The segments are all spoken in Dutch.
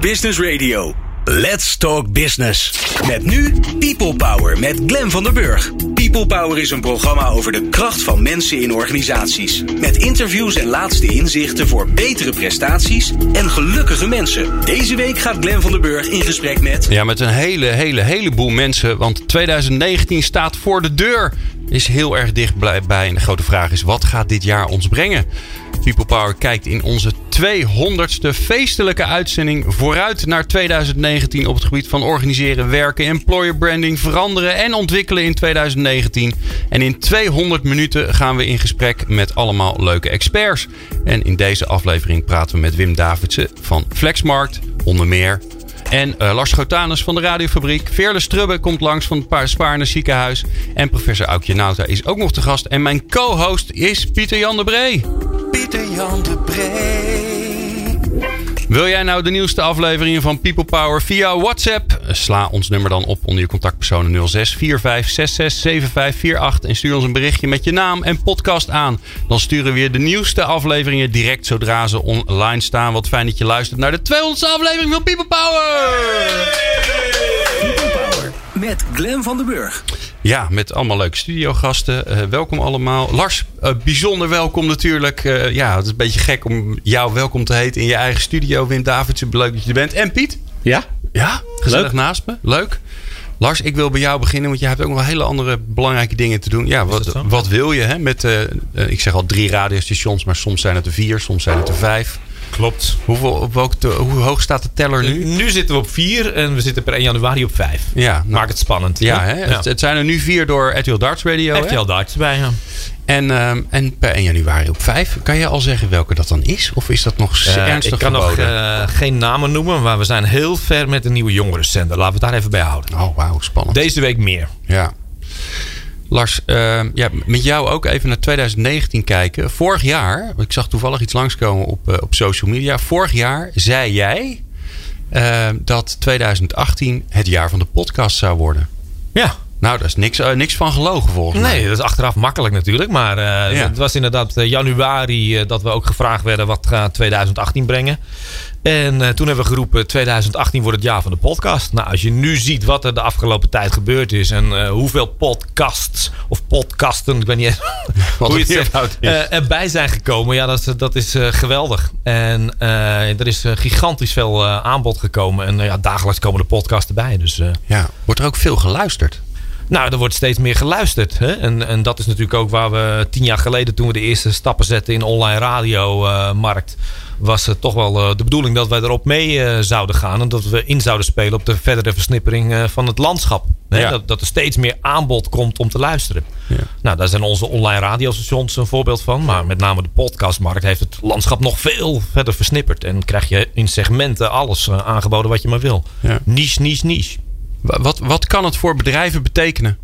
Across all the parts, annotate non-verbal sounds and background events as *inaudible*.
Business Radio. Let's Talk Business. Met nu People Power met Glen van der Burg. People Power is een programma over de kracht van mensen in organisaties. Met interviews en laatste inzichten voor betere prestaties en gelukkige mensen. Deze week gaat Glen van der Burg in gesprek met. Ja, met een hele, hele, heleboel mensen. Want 2019 staat voor de deur. Is heel erg dichtbij. En de grote vraag is: wat gaat dit jaar ons brengen? People Power kijkt in onze 200ste feestelijke uitzending vooruit naar 2019 op het gebied van organiseren, werken, employer branding, veranderen en ontwikkelen in 2019. En in 200 minuten gaan we in gesprek met allemaal leuke experts. En in deze aflevering praten we met Wim Davidsen van Flexmarkt, onder meer. En uh, Lars Schotanus van de Radiofabriek. Veerle Strubbe komt langs van het Spaarne ziekenhuis. En professor Aukje Nauta is ook nog te gast. En mijn co-host is Pieter Jan de Bree. Pieter Jan de Bree. Wil jij nou de nieuwste afleveringen van People Power via WhatsApp? Sla ons nummer dan op onder je contactpersonen 06 45 66 7548 en stuur ons een berichtje met je naam en podcast aan. Dan sturen we weer de nieuwste afleveringen direct zodra ze online staan. Wat fijn dat je luistert naar de 200ste aflevering van People Power! People Power met Glen van den Burg. Ja, met allemaal leuke studiogasten. Uh, welkom allemaal. Lars, uh, bijzonder welkom natuurlijk. Uh, ja, het is een beetje gek om jou welkom te heten in je eigen studio. Wim Davidsen, leuk dat je er bent. En Piet? Ja. Ja, gezellig naast me. Leuk. Lars, ik wil bij jou beginnen, want jij hebt ook nog hele andere belangrijke dingen te doen. Ja, wat, wat wil je hè? met, ik zeg al drie radiostations, maar soms zijn het er vier, soms zijn het er vijf. Klopt. Hoeveel, op welke, hoe hoog staat de teller nu? Nu zitten we op 4 en we zitten per 1 januari op 5. Ja, nou, Maakt het spannend. Ja, hè? Ja. Het, het, zijn er nu vier door RTL Darts Radio. RTL Darts bij, ja. En, um, en per 1 januari op 5. Kan je al zeggen welke dat dan is? Of is dat nog uh, ernstig Ik kan nog uh, geen namen noemen, maar we zijn heel ver met een nieuwe jongerenzender. Laten we het daar even bij houden. Oh, wauw, spannend. Deze week meer. Ja. Lars, uh, ja, met jou ook even naar 2019 kijken. Vorig jaar, ik zag toevallig iets langskomen op, uh, op social media. Vorig jaar zei jij uh, dat 2018 het jaar van de podcast zou worden. Ja. Nou, daar is niks, niks van gelogen volgens mij. Nee, dat is achteraf makkelijk natuurlijk. Maar ja. het was inderdaad januari dat we ook gevraagd werden wat gaat 2018 brengen. En uh, toen hebben we geroepen 2018 wordt het jaar van de podcast. Nou, als je nu ziet wat er de afgelopen tijd gebeurd is. En uh, hoeveel podcasts of podcasten, ik weet niet eens *laughs* hoe je het zegt, uh, erbij zijn gekomen. Ja, dat is, dat is geweldig. En er is gigantisch veel aanbod gekomen. En ja, dagelijks komen de podcasts erbij. Dus, ja, wordt er ook veel geluisterd? Nou, er wordt steeds meer geluisterd. Hè? En, en dat is natuurlijk ook waar we tien jaar geleden, toen we de eerste stappen zetten in online radiomarkt, was het toch wel de bedoeling dat wij erop mee zouden gaan. En dat we in zouden spelen op de verdere versnippering van het landschap. Hè? Ja. Dat, dat er steeds meer aanbod komt om te luisteren. Ja. Nou, daar zijn onze online radiostations een voorbeeld van. Maar met name de podcastmarkt heeft het landschap nog veel verder versnipperd. En krijg je in segmenten alles aangeboden wat je maar wil. Ja. Niche, niche, niche. Wat, wat kan het voor bedrijven betekenen?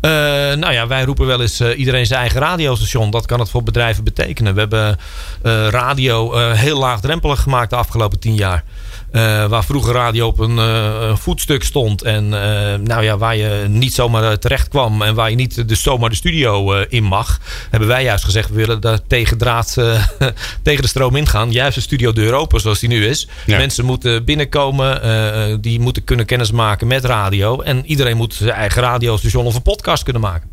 Uh, nou ja, wij roepen wel eens uh, iedereen zijn eigen radiostation. Dat kan het voor bedrijven betekenen. We hebben uh, radio heel laagdrempelig gemaakt de afgelopen tien jaar. Waar vroeger radio op een voetstuk stond. En nou ja, waar je niet zomaar terecht kwam. En waar je niet de, zomaar de studio in mag. Hebben wij juist gezegd, we willen daar tegen draad *laughs* tegen de stroom ingaan. Juist de studiodeur open zoals die nu is. Ja. Mensen moeten binnenkomen. die moeten kunnen kennismaken met radio. En iedereen moet zijn eigen radiostation of een podcast kunnen maken.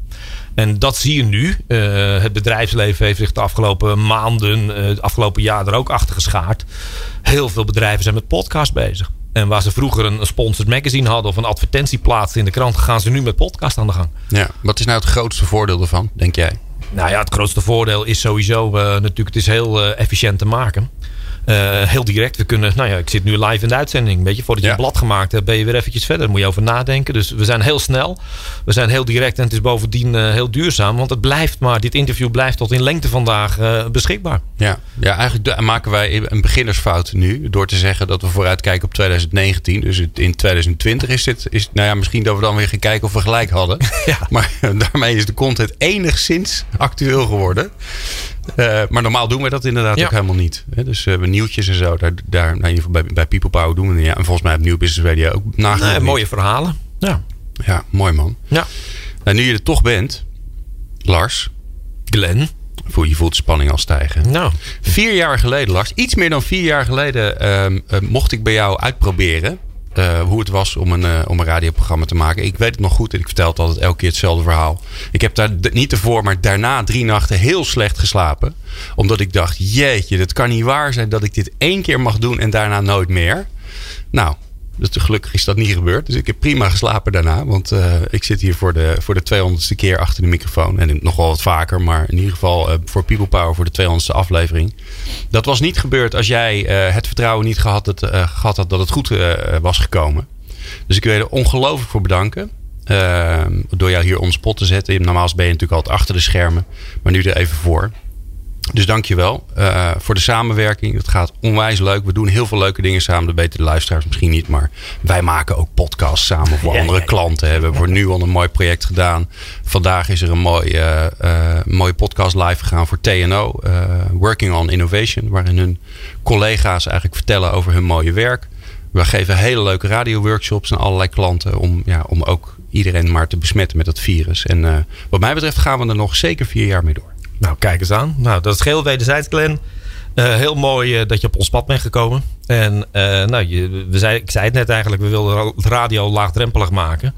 En dat zie je nu. Uh, het bedrijfsleven heeft zich de afgelopen maanden, uh, het afgelopen jaar er ook achter geschaard. Heel veel bedrijven zijn met podcast bezig. En waar ze vroeger een sponsored magazine hadden of een advertentieplaats in de krant, gaan ze nu met podcast aan de gang. Ja, wat is nou het grootste voordeel ervan, denk jij? Nou ja, het grootste voordeel is sowieso uh, natuurlijk, het is heel efficiënt te maken. Uh, heel direct. We kunnen, nou ja, ik zit nu live in de uitzending. Weet je, voordat je ja. een blad gemaakt hebt, ben je weer eventjes verder. Daar moet je over nadenken. Dus we zijn heel snel. We zijn heel direct en het is bovendien uh, heel duurzaam. Want het blijft maar, dit interview blijft tot in lengte vandaag uh, beschikbaar. Ja, ja eigenlijk maken wij een beginnersfout nu. Door te zeggen dat we vooruitkijken op 2019. Dus in 2020 is dit, is, nou ja, misschien dat we dan weer gaan kijken of we gelijk hadden. *laughs* ja. Maar *laughs* daarmee is de content enigszins actueel geworden. Uh, maar normaal doen we dat inderdaad ja. ook helemaal niet. Hè? Dus uh, nieuwtjes en zo, daar, daar nou, in ieder geval bij, bij People Power doen we. Ja, en volgens mij op Nieuw Business Radio ook nagenoeg nee, Mooie verhalen. Ja. ja, mooi man. Ja. Nou, nu je er toch bent, Lars. Glenn. Voel je voelt de spanning al stijgen. Nou, Vier jaar geleden, Lars, iets meer dan vier jaar geleden, ehm, eh, mocht ik bij jou uitproberen. Eh, hoe het was om een, eh, om een radioprogramma te maken. Ik weet het nog goed en ik vertel het altijd elke keer hetzelfde verhaal. Ik heb daar niet ervoor, maar daarna drie nachten heel slecht geslapen. Omdat ik dacht, jeetje, dat kan niet waar zijn dat ik dit één keer mag doen en daarna nooit meer. Nou, dus gelukkig is dat niet gebeurd. Dus ik heb prima geslapen daarna. Want eh, ik zit hier voor de, voor de 200ste keer achter de microfoon. En nog wel wat vaker. Maar in ieder geval eh, voor People Power voor de 200ste aflevering. Dat was niet gebeurd als jij eh, het vertrouwen niet gehad, had, eh, gehad had dat het goed was gekomen. Dus ik wil je er ongelooflijk voor bedanken. door jou hier on spot te zetten. Normaal ben je natuurlijk altijd achter de schermen. Maar nu er even voor. Dus dankjewel uh, voor de samenwerking. Het gaat onwijs leuk. We doen heel veel leuke dingen samen. Dat weten de luisteraars misschien niet. Maar wij maken ook podcasts samen voor Ja, andere ja, ja. klanten. We hebben voor nu al een mooi project gedaan. Vandaag is er een mooi, uh, uh, mooie podcast live gegaan voor TNO. Working on Innovation. Waarin hun collega's eigenlijk vertellen over hun mooie werk. We geven hele leuke radioworkshops aan allerlei klanten. Om, ja, om ook iedereen maar te besmetten met dat virus. En wat mij betreft gaan we er nog zeker vier jaar mee door. Nou, kijk eens aan. Nou, dat is geheel wederzijds. Uh, heel mooi uh, dat je op ons pad bent gekomen. En uh, nou, je, we zei, ik zei het net eigenlijk, we wilden radio laagdrempelig maken.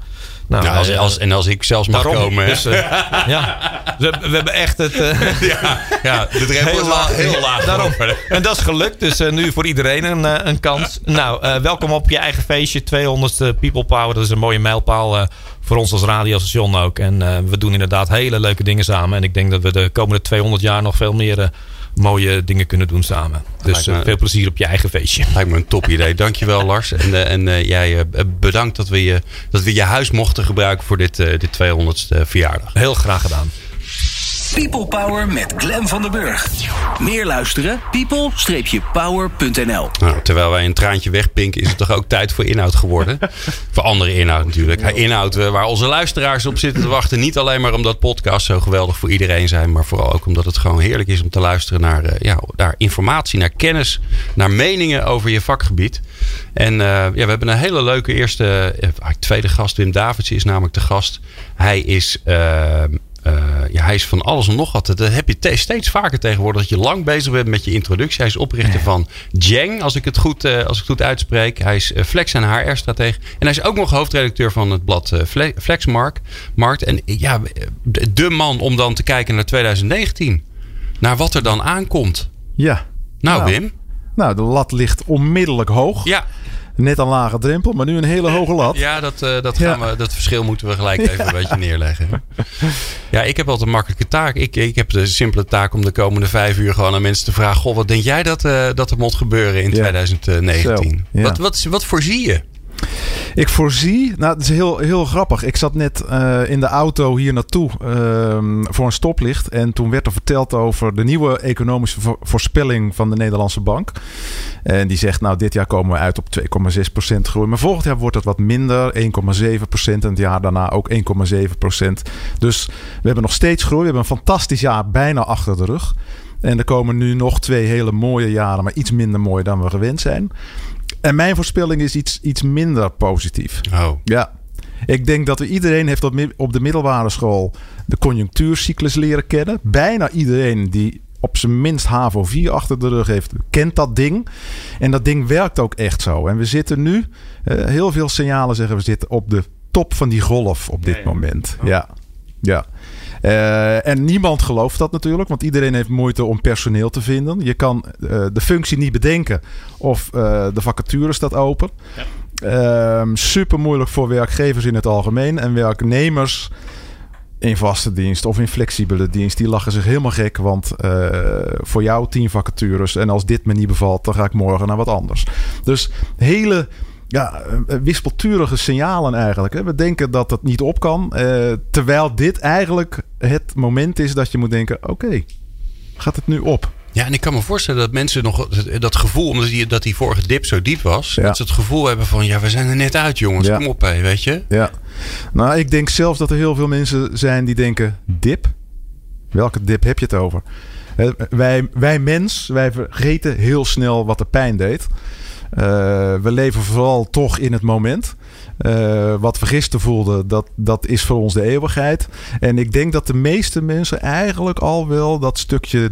Nou, nou als, als, en als ik zelfs mag daarom, komen. Dus, *laughs* ja, we, we, hebben echt het. *laughs* ja, ja, de drempel heel laag. Heel laag daarom. En dat is gelukt. Dus nu voor iedereen een, een kans. Nou, welkom op je eigen feestje. 200ste People Power. Dat is een mooie mijlpaal voor ons als radiostation ook. En uh, we doen inderdaad hele leuke dingen samen. En ik denk dat we de komende 200 jaar nog veel meer uh, mooie dingen kunnen doen samen. Dus uh, veel plezier op je eigen feestje. Lijkt me een top idee. Dankjewel Lars. En, en jij bedankt dat we, je, dat we je huis mochten gebruiken voor dit, dit 200ste verjaardag. Heel graag gedaan. People Power met Glen van der Burg. Meer luisteren? people-power.nl nou, Terwijl wij een traantje wegpinken, is het toch ook tijd voor inhoud geworden. *laughs* voor andere inhoud natuurlijk. Inhoud waar onze luisteraars op zitten te wachten. Niet alleen maar omdat podcasts zo geweldig voor iedereen zijn. Maar vooral ook omdat het gewoon heerlijk is om te luisteren naar, ja, naar informatie, naar kennis. Naar meningen over je vakgebied. En uh, ja, we hebben een hele leuke eerste, uh, tweede gast. Wim Davids is namelijk de gast. Hij is... Uh, uh, ja, hij is van alles en nog wat. Dat heb je steeds vaker tegenwoordig. Dat je lang bezig bent met je introductie. Hij is oprichter ja. van Jeng, als ik het goed, uh, als ik het goed uitspreek. Hij is uh, Flex en HR-stratege. En hij is ook nog hoofdredacteur van het blad Flexmarkt. Markt. En ja, de man om dan te kijken naar 2019. Naar wat er dan aankomt. Ja. Nou, nou Wim. Nou, de lat ligt onmiddellijk hoog. Ja. Net een lage drempel, maar nu een hele hoge lat. Ja, dat, uh, dat, gaan ja. we, dat verschil moeten we gelijk even ja. een beetje neerleggen. *laughs* Ja, ik heb altijd een makkelijke taak. Ik, ik heb de simpele taak om de komende vijf uur gewoon aan mensen te vragen: Goh, wat denk jij dat, uh, dat er moet gebeuren in ja. 2019? Zo, wat, wat, wat voorzie je? Ik voorzie, nou het is heel, heel grappig. Ik zat net uh, in de auto hier naartoe uh, voor een stoplicht. En toen werd er verteld over de nieuwe economische vo voorspelling van de Nederlandse Bank. En die zegt, nou dit jaar komen we uit op 2,6% groei. Maar volgend jaar wordt het wat minder, 1,7%. En het jaar daarna ook 1,7%. Dus we hebben nog steeds groei. We hebben een fantastisch jaar bijna achter de rug. En er komen nu nog twee hele mooie jaren, maar iets minder mooi dan we gewend zijn. En mijn voorspelling is iets, iets minder positief. Oh. Ja. Ik denk dat we iedereen heeft op, op de middelbare school de conjunctuurcyclus leren kennen. Bijna iedereen die op zijn minst HAVO 4 achter de rug heeft, kent dat ding. En dat ding werkt ook echt zo. En we zitten nu, uh, heel veel signalen zeggen we zitten op de top van die golf op dit ja, ja. moment. Oh. Ja, ja. Uh, en niemand gelooft dat natuurlijk, want iedereen heeft moeite om personeel te vinden. Je kan uh, de functie niet bedenken of uh, de vacature staat open. Ja. super moeilijk voor werkgevers in het algemeen en werknemers in vaste dienst of in flexibele dienst. Die lachen zich helemaal gek, want voor jou tien vacatures en als dit me niet bevalt, dan ga ik morgen naar wat anders. Dus hele ja, wispelturige signalen eigenlijk. Hè. We denken dat het niet op kan. Uh, terwijl dit eigenlijk het moment is dat je moet denken: oké, okay, gaat het nu op? Ja, en ik kan me voorstellen dat mensen nog dat gevoel, omdat die, dat die vorige dip zo diep was, ja. dat ze het gevoel hebben van: ja, we zijn er net uit, jongens, ja. kom op, hé, weet je? Ja, nou, ik denk zelfs dat er heel veel mensen zijn die denken: dip? Welke dip heb je het over? Wij, wij mens, wij vergeten heel snel wat de pijn deed. We leven vooral toch in het moment. wat we gisteren voelden, dat, dat is voor ons de eeuwigheid. En ik denk dat de meeste mensen eigenlijk al wel dat stukje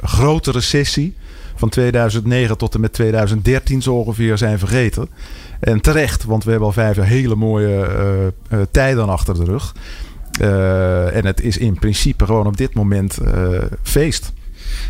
grote recessie van 2009 tot en met 2013 zo ongeveer zijn vergeten. En terecht, want we hebben al vijf hele mooie tijden achter de rug. En het is in principe gewoon op dit moment feest.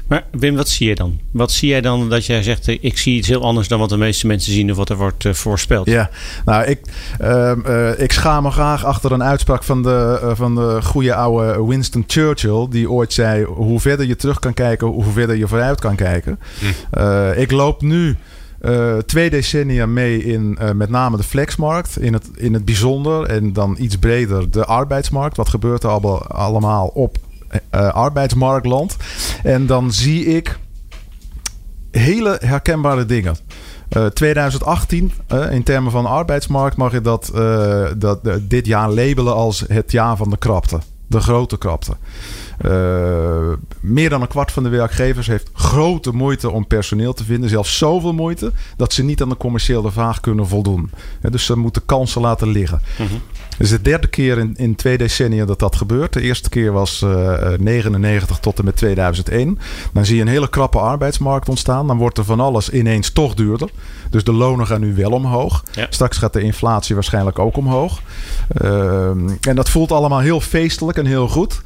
Maar Wim, wat zie je dan? Wat zie jij dan dat jij zegt, ik zie iets heel anders dan wat de meeste mensen zien of wat er wordt uh, voorspeld? Ja, nou, ik, uh, uh, ik schaam me graag achter een uitspraak van de, van de goede oude Winston Churchill, die ooit zei: hoe verder je terug kan kijken, hoe verder je vooruit kan kijken. Hm. ik loop nu. Uh, twee decennia mee in uh, met name de flexmarkt. In het, in het bijzonder en dan iets breder de arbeidsmarkt. Wat gebeurt er allemaal op arbeidsmarktland. En dan zie ik hele herkenbare dingen. 2018, in termen van arbeidsmarkt, mag je dat, dat dit jaar labelen als het jaar van de krapte. De grote krapte. Meer dan een kwart van de werkgevers heeft grote moeite om personeel te vinden. Zelfs zoveel moeite dat ze niet aan de commerciële vraag kunnen voldoen. dus ze moeten kansen laten liggen. Het is de derde keer in, in twee decennia dat dat gebeurt. De eerste keer was uh, eh, 99 tot en met 2001. Dan zie je een hele krappe arbeidsmarkt ontstaan. Dan wordt er van alles ineens toch duurder. Dus de lonen gaan nu wel omhoog. Straks gaat de inflatie waarschijnlijk ook omhoog. Uh, en dat voelt allemaal heel feestelijk en heel goed.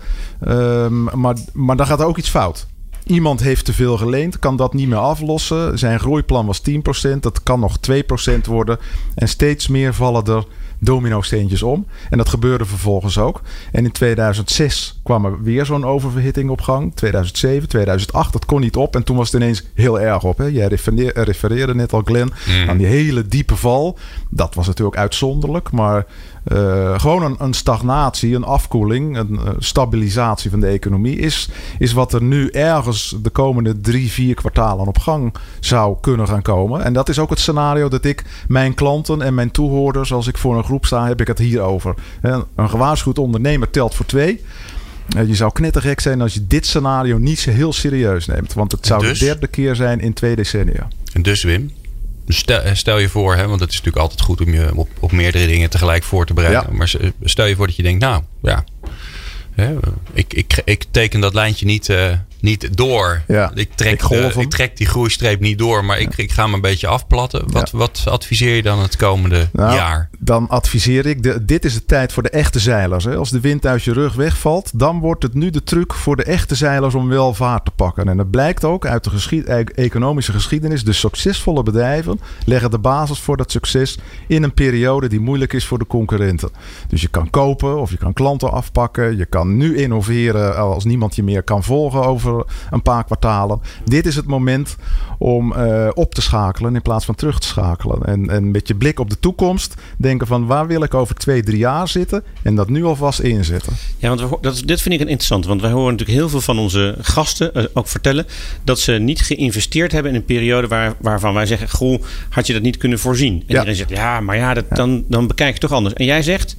Uh, maar, maar dan gaat er ook iets fout. Iemand heeft te veel geleend, kan dat niet meer aflossen. Zijn groeiplan was 10%, dat kan nog 2% worden. En steeds meer vallen er domino-steentjes om. En dat gebeurde vervolgens ook. En in 2006 kwam er weer zo'n oververhitting op gang. 2007, 2008, dat kon niet op. En toen was het ineens heel erg op. Hè? Jij refereerde net al, Glenn, mm. aan die hele diepe val. Dat was natuurlijk uitzonderlijk, maar uh, gewoon een, een, stagnatie, een afkoeling, een uh, stabilisatie van de economie is, is wat er nu ergens de komende drie, vier kwartalen op gang zou kunnen gaan komen. En dat is ook het scenario dat ik mijn klanten en mijn toehoorders, als ik voor een groep sta, heb ik het hierover. Een gewaarschuwd ondernemer telt voor twee. Je zou knettergek zijn als je dit scenario niet zo heel serieus neemt. Want het zou dus? de derde keer zijn in twee decennia. En dus Wim, Stel, eh, stel, je voor, hè, want het is natuurlijk altijd goed om je op, op meerdere dingen tegelijk voor te bereiden. Maar stel je voor dat je denkt, nou ja, hè, ik, ik, ik teken dat lijntje niet, uh, niet door. Ja, ik, trek ik, de, ik, trek die groeistreep niet door, maar ik, ik ga hem een beetje afplatten. Wat, wat adviseer je dan het komende nou, jaar? Dan adviseer ik, de, dit is de tijd voor de echte zeilers. Hè. Als de wind uit je rug wegvalt, dan wordt het nu de truc voor de echte zeilers om wel vaart te pakken. En dat blijkt ook uit de geschied, e-, economische geschiedenis. De succesvolle bedrijven leggen de basis voor dat succes in een periode die moeilijk is voor de concurrenten. Dus je kan kopen of je kan klanten afpakken. Je kan nu innoveren als niemand je meer kan volgen over een paar kwartalen. Dit is het moment om uh, op te schakelen in plaats van terug te schakelen. En, en met je blik op de toekomst denken van waar wil ik over twee, drie jaar zitten en dat nu alvast inzetten. Ja, want we, dat, dit vind ik interessant, want wij horen natuurlijk heel veel van onze gasten uh, ook vertellen dat ze niet geïnvesteerd hebben in een periode waar, waarvan wij zeggen, goh, had je dat niet kunnen voorzien? En ja. iedereen zegt, ja, maar ja, dat, Dan, dan bekijk je toch anders. En jij zegt,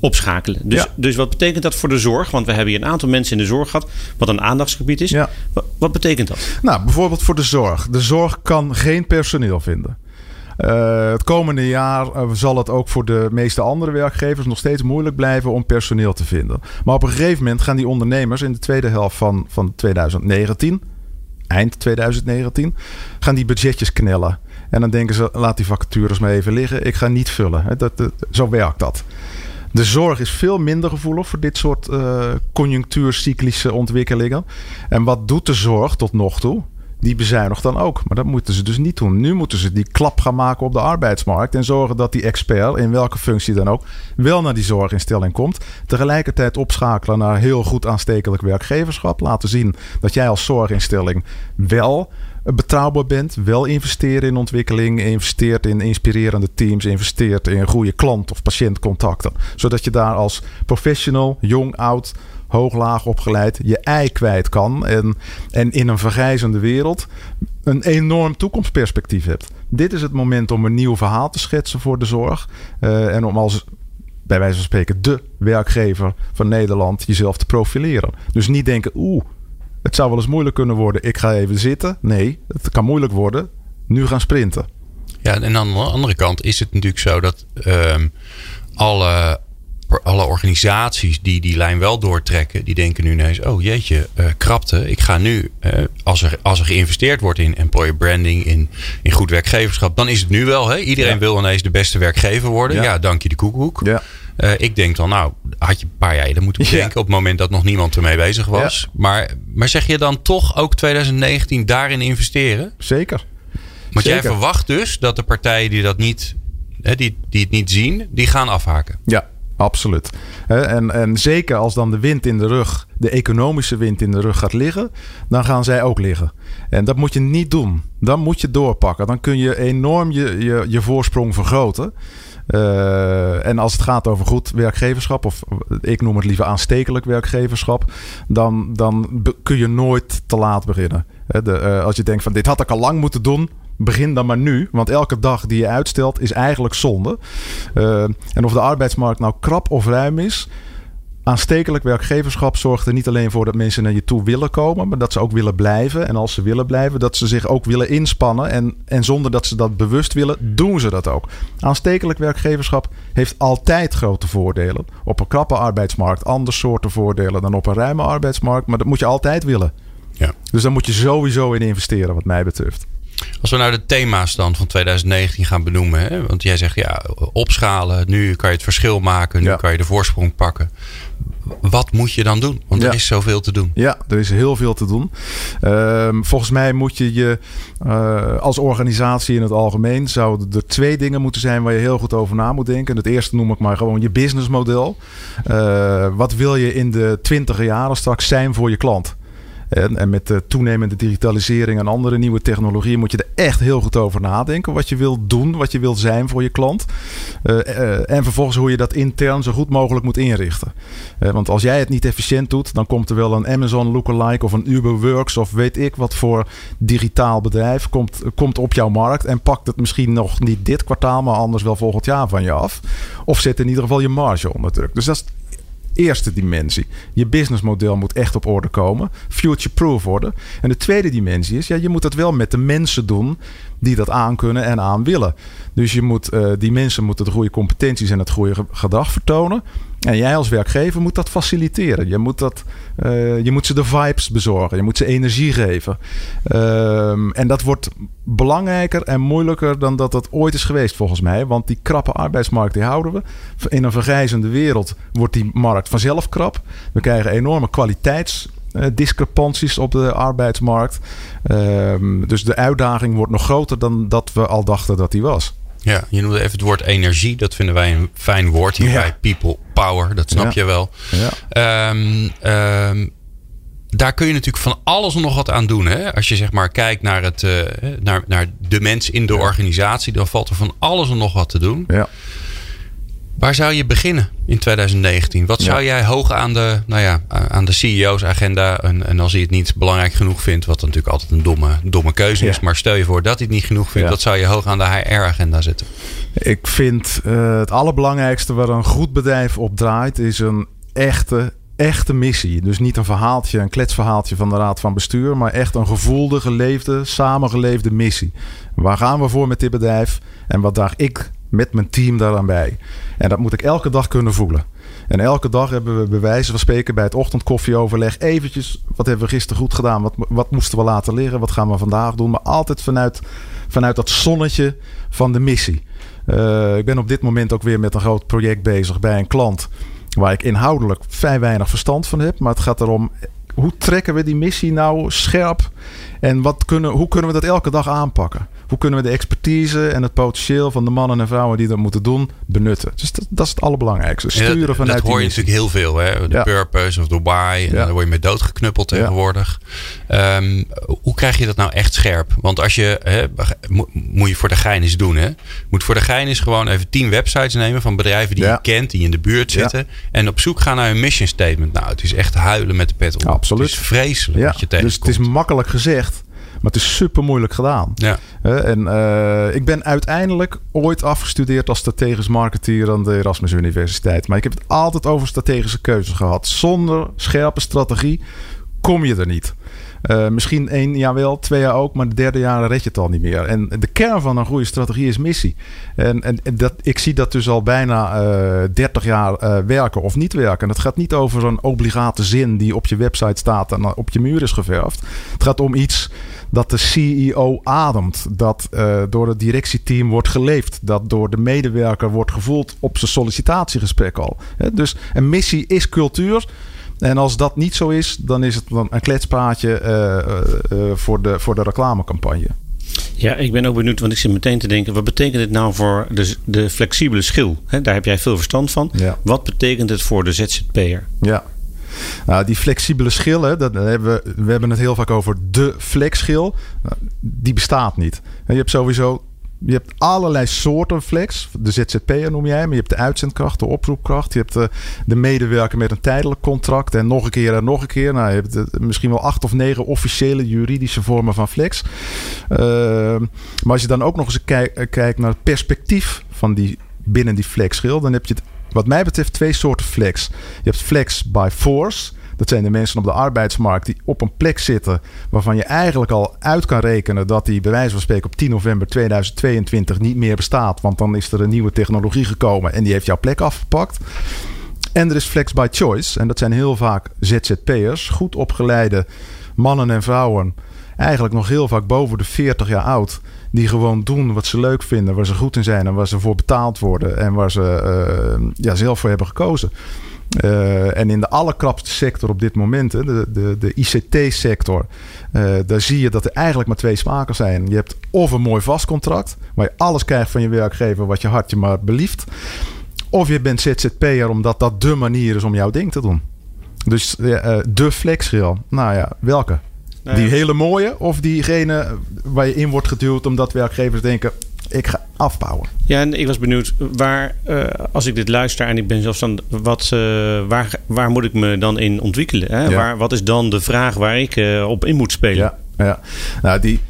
opschakelen. Dus, dus wat betekent dat voor de zorg? Want we hebben hier een aantal mensen in de zorg gehad, wat een aandachtsgebied is. Ja. Wat, betekent dat? Nou, bijvoorbeeld voor de zorg. De zorg kan geen personeel vinden. Uh, het komende jaar uh, zal het ook voor de meeste andere werkgevers nog steeds moeilijk blijven om personeel te vinden. Maar op een gegeven moment gaan die ondernemers in de tweede helft van, van 2019, eind 2019, gaan die budgetjes knellen. En dan denken ze, laat die vacatures maar even liggen. Ik ga niet vullen. Dat, dat, zo werkt dat. De zorg is veel minder gevoelig voor dit soort uh, conjunctuurcyclische ontwikkelingen. En wat doet de zorg tot nog toe? Die bezuinigt dan ook. Maar dat moeten ze dus niet doen. Nu moeten ze die klap gaan maken op de arbeidsmarkt. En zorgen dat die expert, in welke functie dan ook, wel naar die zorginstelling komt. Tegelijkertijd opschakelen naar heel goed aanstekelijk werkgeverschap. Laten zien dat jij als zorginstelling wel betrouwbaar bent, wel investeren in ontwikkeling, investeert in inspirerende teams, investeert in goede klant- of patiëntcontacten. Zodat je daar als professional, jong, oud, hoog, laag opgeleid, je ei kwijt kan. En, en in een vergrijzende wereld een enorm toekomstperspectief hebt. Dit is het moment om een nieuw verhaal te schetsen voor de zorg. Uh, en om als bij wijze van spreken de werkgever van Nederland jezelf te profileren. Dus niet denken, oeh, het zou wel eens moeilijk kunnen worden. Ik ga even zitten. Nee, het kan moeilijk worden. Nu gaan sprinten. Ja, en aan de andere kant is het natuurlijk zo dat ehm, alle, alle organisaties die die lijn wel doortrekken, die denken nu ineens: oh jeetje, uh, krapte. Ik ga nu, uh, als, er, als er geïnvesteerd wordt in employer branding, in, in goed werkgeverschap, dan is het nu wel. Hè? Iedereen Ja. wil ineens de beste werkgever worden. Ja, Ja. dank je de koekoek. Ja. Eh, ik denk dan, nou, had je een paar jaar moeten Ja. bedenken. Op het moment dat nog niemand ermee bezig was. Maar, maar zeg je dan toch ook 2019 daarin investeren? Zeker. Want jij verwacht dus dat de partijen die dat niet, hè, die, die het niet zien, die gaan afhaken. Ja, absoluut. En, en zeker als dan de wind in de rug, de economische wind in de rug gaat liggen, dan gaan zij ook liggen. En dat moet je niet doen. Dan moet je doorpakken. Dan kun je enorm je, je, je voorsprong vergroten. Eh, en als het gaat over goed werkgeverschap, of ik noem het liever aanstekelijk werkgeverschap, dan, dan kun je nooit te laat beginnen. De, eh, als je denkt van dit had ik al lang moeten doen, begin dan maar nu. Want elke dag die je uitstelt is eigenlijk zonde. Eh, en of de arbeidsmarkt nou krap of ruim is. Aanstekelijk werkgeverschap zorgt er niet alleen voor dat mensen naar je toe willen komen, maar dat ze ook willen blijven. En als ze willen blijven, dat ze zich ook willen inspannen. En, en zonder dat ze dat bewust willen, doen ze dat ook. Aanstekelijk werkgeverschap heeft altijd grote voordelen. Op een krappe arbeidsmarkt andere soorten voordelen dan op een ruime arbeidsmarkt. Maar dat moet je altijd willen. Ja. Dus daar moet je sowieso in investeren, wat mij betreft. Als we nou de thema's dan van 2019 gaan benoemen. Hè? Want jij zegt ja, opschalen. Nu kan je het verschil maken. Nu Ja. kan je de voorsprong pakken. Wat moet je dan doen? Want er is zoveel te doen. Ja, er is heel veel te doen. Ehm, volgens mij moet je je eh, als organisatie in het algemeen zouden er twee dingen moeten zijn waar je heel goed over na moet denken. Het eerste noem ik maar gewoon je businessmodel. Eh, wat wil je in de twintiger jaren straks zijn voor je klant? En, en met de toenemende digitalisering en andere nieuwe technologieën moet je er echt heel goed over nadenken. Wat je wilt doen, wat je wilt zijn voor je klant. Eh, eh, en vervolgens hoe je dat intern zo goed mogelijk moet inrichten. Eh, want als jij het niet efficiënt doet, dan komt er wel een Amazon lookalike of een Uberworks of weet ik wat voor digitaal bedrijf komt, komt op jouw markt en pakt het misschien nog niet dit kwartaal, maar anders wel volgend jaar van je af. Of zet in ieder geval je marge onder druk. Dus dat is eerste dimensie. Je businessmodel moet echt op orde komen. Future-proof worden. En de tweede dimensie is, ja, je moet het wel met de mensen doen die dat aan kunnen en aan willen. Dus je moet, eh, die mensen moeten de goede competenties en het goede ge- gedrag vertonen. En jij als werkgever moet dat faciliteren. Je moet, dat, eh, je moet ze de vibes bezorgen. Je moet ze energie geven. Ehm, en dat wordt belangrijker en moeilijker dan dat dat ooit is geweest volgens mij. Want die krappe arbeidsmarkt die houden we. In een vergrijzende wereld wordt die markt vanzelf krap. We krijgen enorme kwaliteitsdiscrepanties op de arbeidsmarkt. Ehm, dus de uitdaging wordt nog groter dan dat we al dachten dat die was. Ja, je noemde even het woord energie. Dat vinden wij een fijn woord hier Ja. bij People Power. Dat snap Ja. je wel. Ja. Ehm, ehm, daar kun je natuurlijk van alles en nog wat aan doen. Hè? Als je zeg maar kijkt naar, het, eh, naar, naar de mens in de organisatie, dan valt er van alles en nog wat te doen. Ja. Waar zou je beginnen in 2019? Wat Ja. zou jij hoog aan de, nou ja, aan de CEO's agenda, en, en als hij het niet belangrijk genoeg vindt, wat natuurlijk altijd een domme, domme keuze is, maar stel je voor dat hij het niet genoeg vindt, Ja. wat zou je hoog aan de HR-agenda zetten? Ik vind eh, het allerbelangrijkste waar een goed bedrijf op draait, is een echte, echte missie. Dus niet een verhaaltje, een kletsverhaaltje van de Raad van Bestuur, maar echt een gevoelde, geleefde, samengeleefde missie. Waar gaan we voor met dit bedrijf en wat draag ik met mijn team daaraan bij? En dat moet ik elke dag kunnen voelen. En elke dag hebben we bij wijze van spreken bij het ochtendkoffieoverleg eventjes... wat hebben we gisteren goed gedaan? Wat, wat moesten we laten liggen? Wat gaan we vandaag doen? Maar altijd vanuit, vanuit dat zonnetje van de missie. Eh, ik ben op dit moment ook weer met een groot project bezig bij een klant... waar ik inhoudelijk vrij weinig verstand van heb. Maar het gaat erom, hoe trekken we die missie nou scherp? En wat kunnen, hoe kunnen we dat elke dag aanpakken? Hoe kunnen we de expertise en het potentieel van de mannen en vrouwen die dat moeten doen benutten? Dus dat, dat is het allerbelangrijkste. Ja, Sturen dat, vanuit dat hoor je natuurlijk heel veel. Hè? De Ja. purpose of why. En Ja. daar word je mee doodgeknuppeld tegenwoordig. Ehm, hoe krijg je dat nou echt scherp? Want als je, hè, mo- moet je voor de gein eens doen. Hè? Moet voor de gein eens gewoon even tien websites nemen van bedrijven die je kent, die in de buurt zitten. En op zoek gaan naar een mission statement. Nou, het is echt huilen met de pet op. Absoluut. Het is vreselijk Ja, wat je dus tegenkomt. het is makkelijk gezegd, maar het is super moeilijk gedaan. ja. En eh, ik ben uiteindelijk ooit afgestudeerd als strategisch marketeer aan de Erasmus Universiteit. Maar ik heb het altijd over strategische keuzes gehad. Zonder scherpe strategie kom je er niet. Uh, misschien één jaar wel, twee jaar ook, maar de derde jaar red je het al niet meer. En de kern van een goede strategie is missie. En, en, dat, ik zie dat dus al bijna uh, 30 jaar uh, werken of niet werken. En het gaat niet over zo'n obligate zin die op je website staat en op je muur is geverfd. Het gaat om iets dat de CEO ademt. Dat uh, door het directieteam wordt geleefd. Dat door de medewerker wordt gevoeld op zijn sollicitatiegesprek al. dus een missie is cultuur. En als dat niet zo is, dan is het dan een kletspraatje uh, uh, voor, de, voor de reclamecampagne. Ja, ik ben ook benieuwd, want ik zit meteen te denken: wat betekent dit nou voor de, de flexibele schil? He, daar heb jij veel verstand van. Ja. Wat betekent het voor de ZZP'er? Ja. Nou, die flexibele schil, dat hebben we, we hebben het heel vaak over de flexschil. Nou, die bestaat niet. Je hebt sowieso je hebt allerlei soorten flex. De ZZP'er noem jij, maar je hebt de uitzendkracht, de oproepkracht. Je hebt de, de medewerker met een tijdelijk contract. En nog een keer en nog een keer. Nou, je hebt misschien wel acht of negen officiële juridische vormen van flex. Uh, maar als je dan ook nog eens kijk, kijkt naar het perspectief van die, binnen die flexschil, dan heb je het, wat mij betreft twee soorten flex. Je hebt flex by force. Dat zijn de mensen op de arbeidsmarkt die op een plek zitten waarvan je eigenlijk al uit kan rekenen dat die bij wijze van spreken op 10 november 2022 niet meer bestaat. Want dan is er een nieuwe technologie gekomen en die heeft jouw plek afgepakt. En er is flex by choice. En dat zijn heel vaak ZZP'ers, goed opgeleide mannen en vrouwen. Eigenlijk nog heel vaak boven de 40 jaar oud. Die gewoon doen wat ze leuk vinden, waar ze goed in zijn en waar ze voor betaald worden. En waar ze uh, ja, zelf voor hebben gekozen. Uh, en in de allerkrapste sector op dit moment, de, de, de ICT-sector, uh, daar zie je dat er eigenlijk maar twee smaken zijn. Je hebt of een mooi vast contract, waar je alles krijgt van je werkgever wat je hartje maar belieft. Of je bent ZZP'er omdat dat de manier is om jouw ding te doen. Dus uh, de flexrail, nou ja, welke? Nou die hele mooie of diegene waar je in wordt geduwd omdat werkgevers denken: ik ga afbouwen. Ja, en ik was benieuwd waar, uh, als ik dit luister en ik ben zelfstandig, wat, uh, waar, waar moet ik me dan in ontwikkelen? Hè? Ja. Waar, wat is dan de vraag waar ik uh, op in moet spelen? Ja, ja. nou die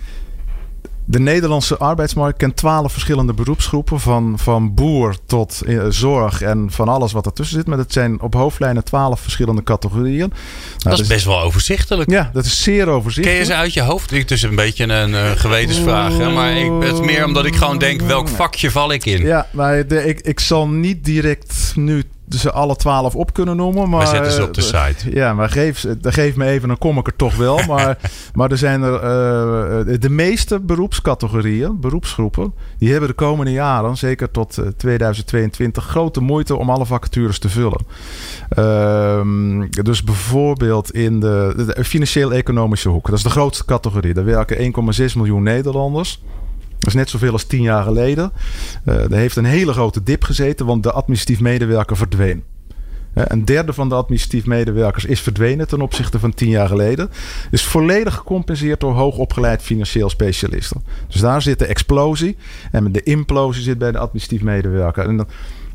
de Nederlandse arbeidsmarkt kent twaalf verschillende beroepsgroepen. Van, van boer tot uh, zorg en van alles wat ertussen zit. Maar het zijn op hoofdlijnen twaalf verschillende categorieën. Nou, dat is dus, best wel overzichtelijk. Ja, dat is zeer overzichtelijk. Ken je ze uit je hoofd? Het is een beetje een uh, gewetensvraag. Hè? Maar ik, het is meer omdat ik gewoon denk, welk vakje val ik in? Ja, maar de, ik, ik zal niet direct nu ze alle twaalf op kunnen noemen. Maar, zetten ze op de eh, site. Ja, maar geef, geef me even, dan kom ik er toch wel. *laughs* Maar, maar er zijn er uh, de meeste beroepscategorieën, beroepsgroepen, die hebben de komende jaren, zeker tot 2022, grote moeite om alle vacatures te vullen. Uh, dus bijvoorbeeld in de, de financieel-economische hoek. Dat is de grootste categorie. Daar werken 1,6 miljoen Nederlanders. Dat is net zoveel als tien jaar geleden. Uh, er heeft een hele grote dip gezeten, want de administratief medewerker verdween. Een derde van de administratief medewerkers is verdwenen ten opzichte van tien jaar geleden. Is volledig gecompenseerd door hoogopgeleid financieel specialisten. Dus daar zit de explosie. En de implosie zit bij de administratief medewerker. En,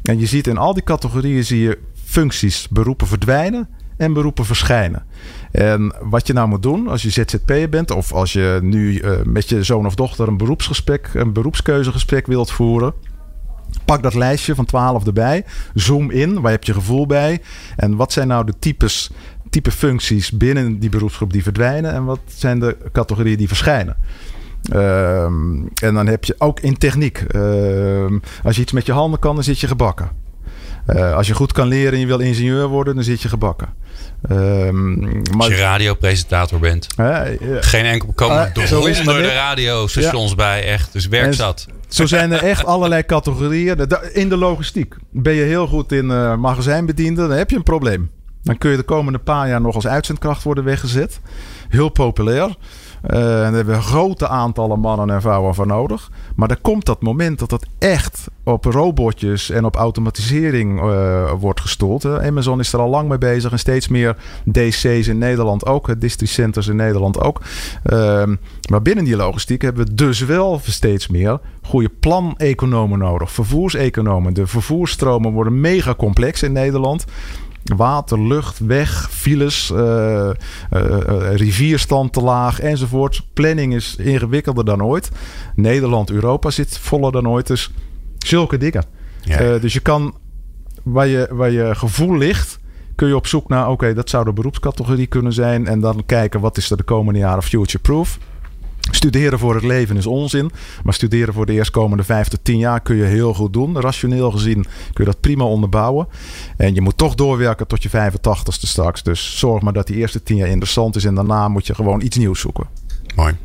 en je ziet in al die categorieën zie je functies, beroepen verdwijnen en beroepen verschijnen. En wat je nou moet doen als je ZZP'er bent, of als je nu uh, met je zoon of dochter een beroepsgesprek, een beroepskeuzegesprek wilt voeren. Pak dat lijstje van 12 erbij. Zoom in. Waar heb je gevoel bij? En wat zijn nou de types, type functies binnen die beroepsgroep die verdwijnen? En wat zijn de categorieën die verschijnen? Um, en dan heb je ook in techniek. Um, als je iets met je handen kan, dan zit je gebakken. Uh, als je goed kan leren en je wil ingenieur worden, dan zit je gebakken. Um, maar, Als je radiopresentator bent. Uh, Geen enkel komen uh, door de radiostations bij, echt. Dus werk zat. Zo zijn er echt allerlei categorieën. In de logistiek ben je heel goed in magazijnbediende, dan heb je een probleem. Dan kun je de komende paar jaar nog als uitzendkracht worden weggezet. Heel populair. Uh, daar hebben we grote aantallen mannen en vrouwen voor nodig. Maar er komt dat moment dat het echt op robotjes en op automatisering uh, wordt gestoeld. Amazon is er al lang mee bezig en steeds meer DC's in Nederland ook, districenters in Nederland ook. Uh, maar binnen die logistiek hebben we dus wel steeds meer goede planeconomen nodig, vervoerseconomen. De vervoersstromen worden mega complex in Nederland. Water, lucht, weg, files, uh, rivierstand te laag enzovoort. Planning is ingewikkelder dan ooit. Nederland, Europa zit voller dan ooit. Dus zulke dingen. Ja. dus je kan, waar je, waar je gevoel ligt, kun je op zoek naar, oké, dat zou de beroepscategorie kunnen zijn. En dan kijken, wat is er de komende jaren future-proof? Studeren voor het leven is onzin. Maar studeren voor de eerstkomende vijf tot tien jaar kun je heel goed doen. Rationeel gezien kun je dat prima onderbouwen. En je moet toch doorwerken tot je 85ste straks. Dus zorg maar dat die eerste tien jaar interessant is. En daarna moet je gewoon iets nieuws zoeken. Mooi.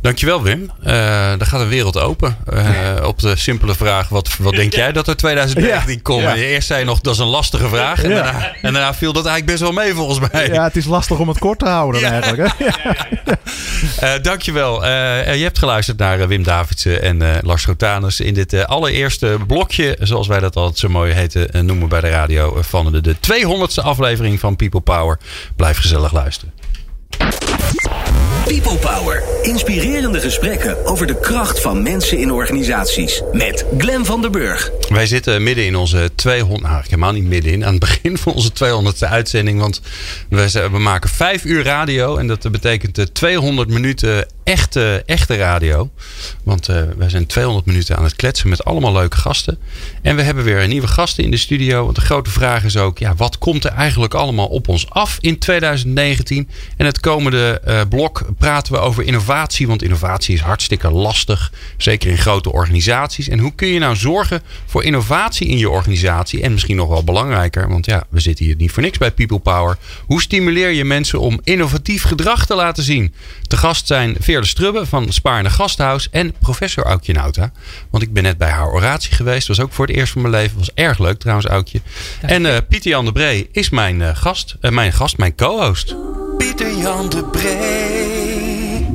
Dankjewel Wim. Uh, daar gaat de wereld open. Uh, op de simpele vraag, wat, wat denk jij dat er 2019 ja. komt? Ja. Eerst zei je nog, dat is een lastige vraag. En, ja. daarna, en daarna viel dat eigenlijk best wel mee volgens mij. Ja, het is lastig om het kort te houden eigenlijk. Hè? uh, dankjewel. je hebt geluisterd naar Wim Davidsen en Lars Rotanus in dit allereerste blokje, zoals wij dat altijd zo mooi heten, noemen bij de radio, van de, de 200ste aflevering van People Power. Blijf gezellig luisteren. People Power. Inspirerende gesprekken over de kracht van mensen in organisaties. Met Glen van der Burg. Wij zitten midden in onze 200... Nou, helemaal niet middenin. Aan het begin van onze 200ste uitzending. Want we, we maken vijf uur radio. En dat betekent 200 minuten echte, echte radio. Want uh, wij zijn 200 minuten aan het kletsen met allemaal leuke gasten. En we hebben weer nieuwe gasten in de studio. Want de grote vraag is ook, ja, wat komt er eigenlijk allemaal op ons af in 2019? En het komende uh, blok praten we over innovatie. Want innovatie is hartstikke lastig. Zeker in grote organisaties. En hoe kun je nou zorgen voor innovatie in je organisatie? En misschien nog wel belangrijker, want ja, we zitten hier niet voor niks bij People Power. Hoe stimuleer je mensen om innovatief gedrag te laten zien? Te gast zijn Veerle Strubbe van Spaarne Gasthuis en professor Aukje Nauta. Want ik ben net bij haar oratie geweest. was ook voor het eerst van mijn leven. was erg leuk trouwens, Aukje. En uh, Pieter Jan de Bree is mijn uh, gast. Uh, mijn gast, mijn co-host. Pieter Jan de Bree.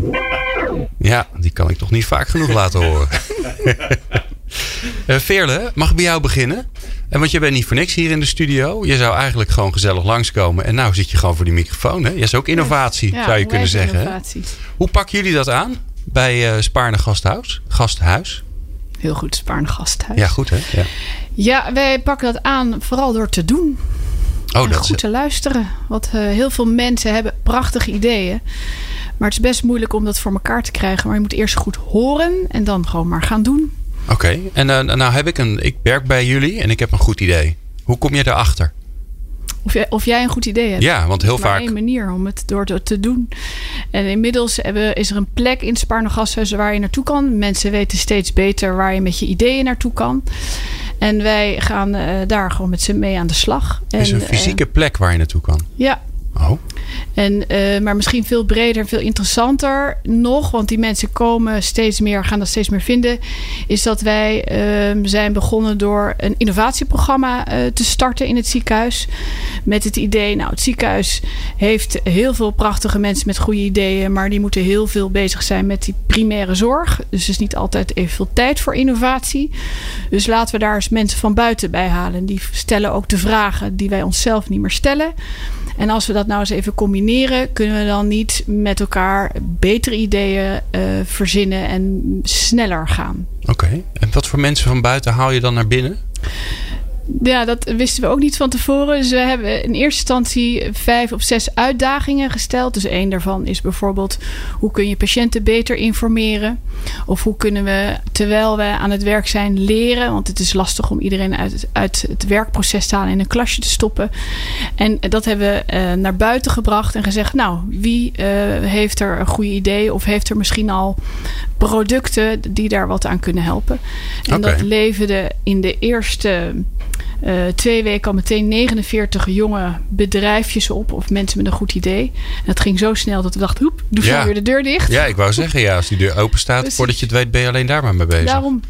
Ja, die kan ik toch niet vaak genoeg laten horen. *laughs* Veerle, mag ik bij jou beginnen? En want je bent niet voor niks hier in de studio. Je zou eigenlijk gewoon gezellig langskomen. En nou zit je gewoon voor die microfoon. Hè? Je is ook innovatie, zou je kunnen zeggen. Innovatie. Hoe pakken jullie dat aan bij uh, Spaarne Gasthuis? Gasthuis? Heel goed, Spaarne Gasthuis. Ja, goed hè? Ja. ja, wij pakken dat aan vooral door te doen. Oh, en dat goed te luisteren. Want uh, heel veel mensen hebben prachtige ideeën. Maar het is best moeilijk om dat voor elkaar te krijgen. Maar je moet eerst goed horen en dan gewoon maar gaan doen. Oké, en uh, nou heb ik een. Ik werk bij jullie en ik heb een goed idee. Hoe kom je erachter? Of jij, of jij een goed idee hebt. Ja, want heel vaak. Er is manier om het door te, doen. En inmiddels hebben, is er een plek in Spaarne waar je naartoe kan. Mensen weten steeds beter waar je met je ideeën naartoe kan. En wij gaan uh, daar gewoon met ze mee aan de slag. Er is een fysieke uh, plek waar je naartoe kan. Ja, Oh. En, uh, maar misschien veel breder, veel interessanter nog, want die mensen komen steeds meer, gaan dat steeds meer vinden, is dat wij uh, zijn begonnen door een innovatieprogramma uh, te starten in het ziekenhuis. Met het idee, nou, het ziekenhuis heeft heel veel prachtige mensen met goede ideeën, maar die moeten heel veel bezig zijn met die primaire zorg. Dus er is niet altijd evenveel tijd voor innovatie. Dus laten we daar eens mensen van buiten bij halen. Die stellen ook de vragen die wij onszelf niet meer stellen. En als we dat nou eens even combineren, kunnen we dan niet met elkaar betere ideeën uh, verzinnen en sneller gaan. Oké, en wat voor mensen van buiten haal je dan naar binnen? Ja, dat wisten we ook niet van tevoren. Dus we hebben in eerste instantie vijf of zes uitdagingen gesteld. Dus één daarvan is bijvoorbeeld hoe kun je patiënten beter informeren? Of hoe kunnen we, terwijl we aan het werk zijn, leren? Want het is lastig om iedereen uit, uit het werkproces te halen en in een klasje te stoppen. En dat hebben we uh, naar buiten gebracht en gezegd: Nou, wie uh, heeft er een goede idee? Of heeft er misschien al producten die daar wat aan kunnen helpen? En okay. dat leverde in de eerste uh, twee weken al meteen 49 jonge bedrijfjes op. Of mensen met een goed idee. En dat ging zo snel dat we dachten, hoep, doe ja. weer de deur dicht. Ja, ik wou zeggen, ja, als die deur open staat, dus voordat je het weet, ben je alleen daar maar mee bezig. Daarom.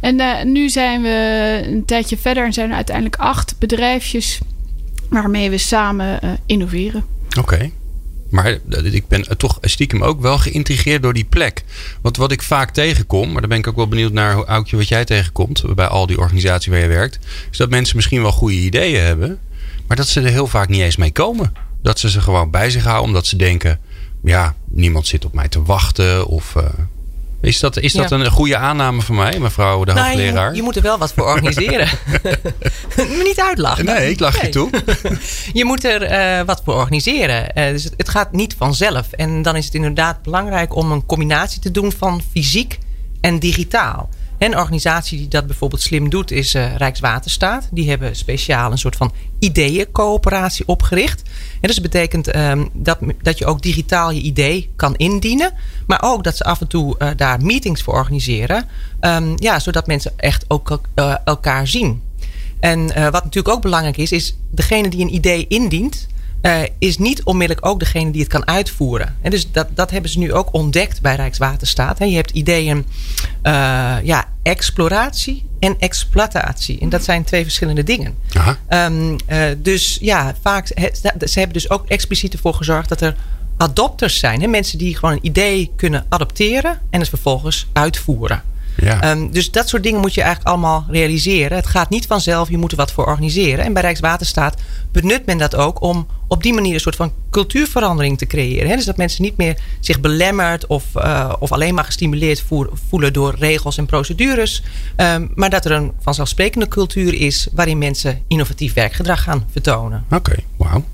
En uh, nu zijn we een tijdje verder en zijn er uiteindelijk acht bedrijfjes waarmee we samen uh, innoveren. Oké. Okay. Maar ik ben toch stiekem ook wel geïntrigeerd door die plek. Want wat ik vaak tegenkom, maar daar ben ik ook wel benieuwd naar hoe Aukje wat jij tegenkomt bij al die organisaties waar je werkt, is dat mensen misschien wel goede ideeën hebben, maar dat ze er heel vaak niet eens mee komen. Dat ze ze gewoon bij zich houden omdat ze denken, ja, niemand zit op mij te wachten of uh, is dat, is dat ja. een goede aanname van mij, mevrouw de nou, hoogleraar? Je, je, moet er wel wat voor organiseren. *laughs* me niet uitlachen. Nee, ik lach nee. je toe. *laughs* je moet er uh, wat voor organiseren. Uh, dus het, het gaat niet vanzelf. En dan is het inderdaad belangrijk om een combinatie te doen van fysiek en digitaal. En een organisatie die dat bijvoorbeeld slim doet is uh, Rijkswaterstaat. Die hebben speciaal een soort van ideeëncoöperatie opgericht. En dus dat betekent um, dat, dat je ook digitaal je idee kan indienen. Maar ook dat ze af en toe uh, daar meetings voor organiseren. Um, ja, zodat mensen echt ook uh, elkaar zien. En wat natuurlijk ook belangrijk is, is degene die een idee indient uh, is niet onmiddellijk ook degene die het kan uitvoeren. En dus dat, dat hebben ze nu ook ontdekt bij Rijkswaterstaat. je hebt ideeën, uh, ja, exploratie en exploitatie. En dat zijn twee verschillende dingen. Um, uh, dus ja, vaak, ze hebben dus ook expliciet ervoor gezorgd dat er adopters zijn. Hè? Mensen die gewoon een idee kunnen adopteren en het vervolgens uitvoeren. Ja. Um, dus dat soort dingen moet je eigenlijk allemaal realiseren. Het gaat niet vanzelf, je moet er wat voor organiseren. En bij Rijkswaterstaat benut men dat ook om op die manier een soort van cultuurverandering te creëren. Hè? Dus dat mensen niet meer zich belemmerd of, uh, of alleen maar gestimuleerd voelen door regels en procedures. Um, maar dat er een vanzelfsprekende cultuur is waarin mensen innovatief werkgedrag gaan vertonen. Oké, okay, wauw.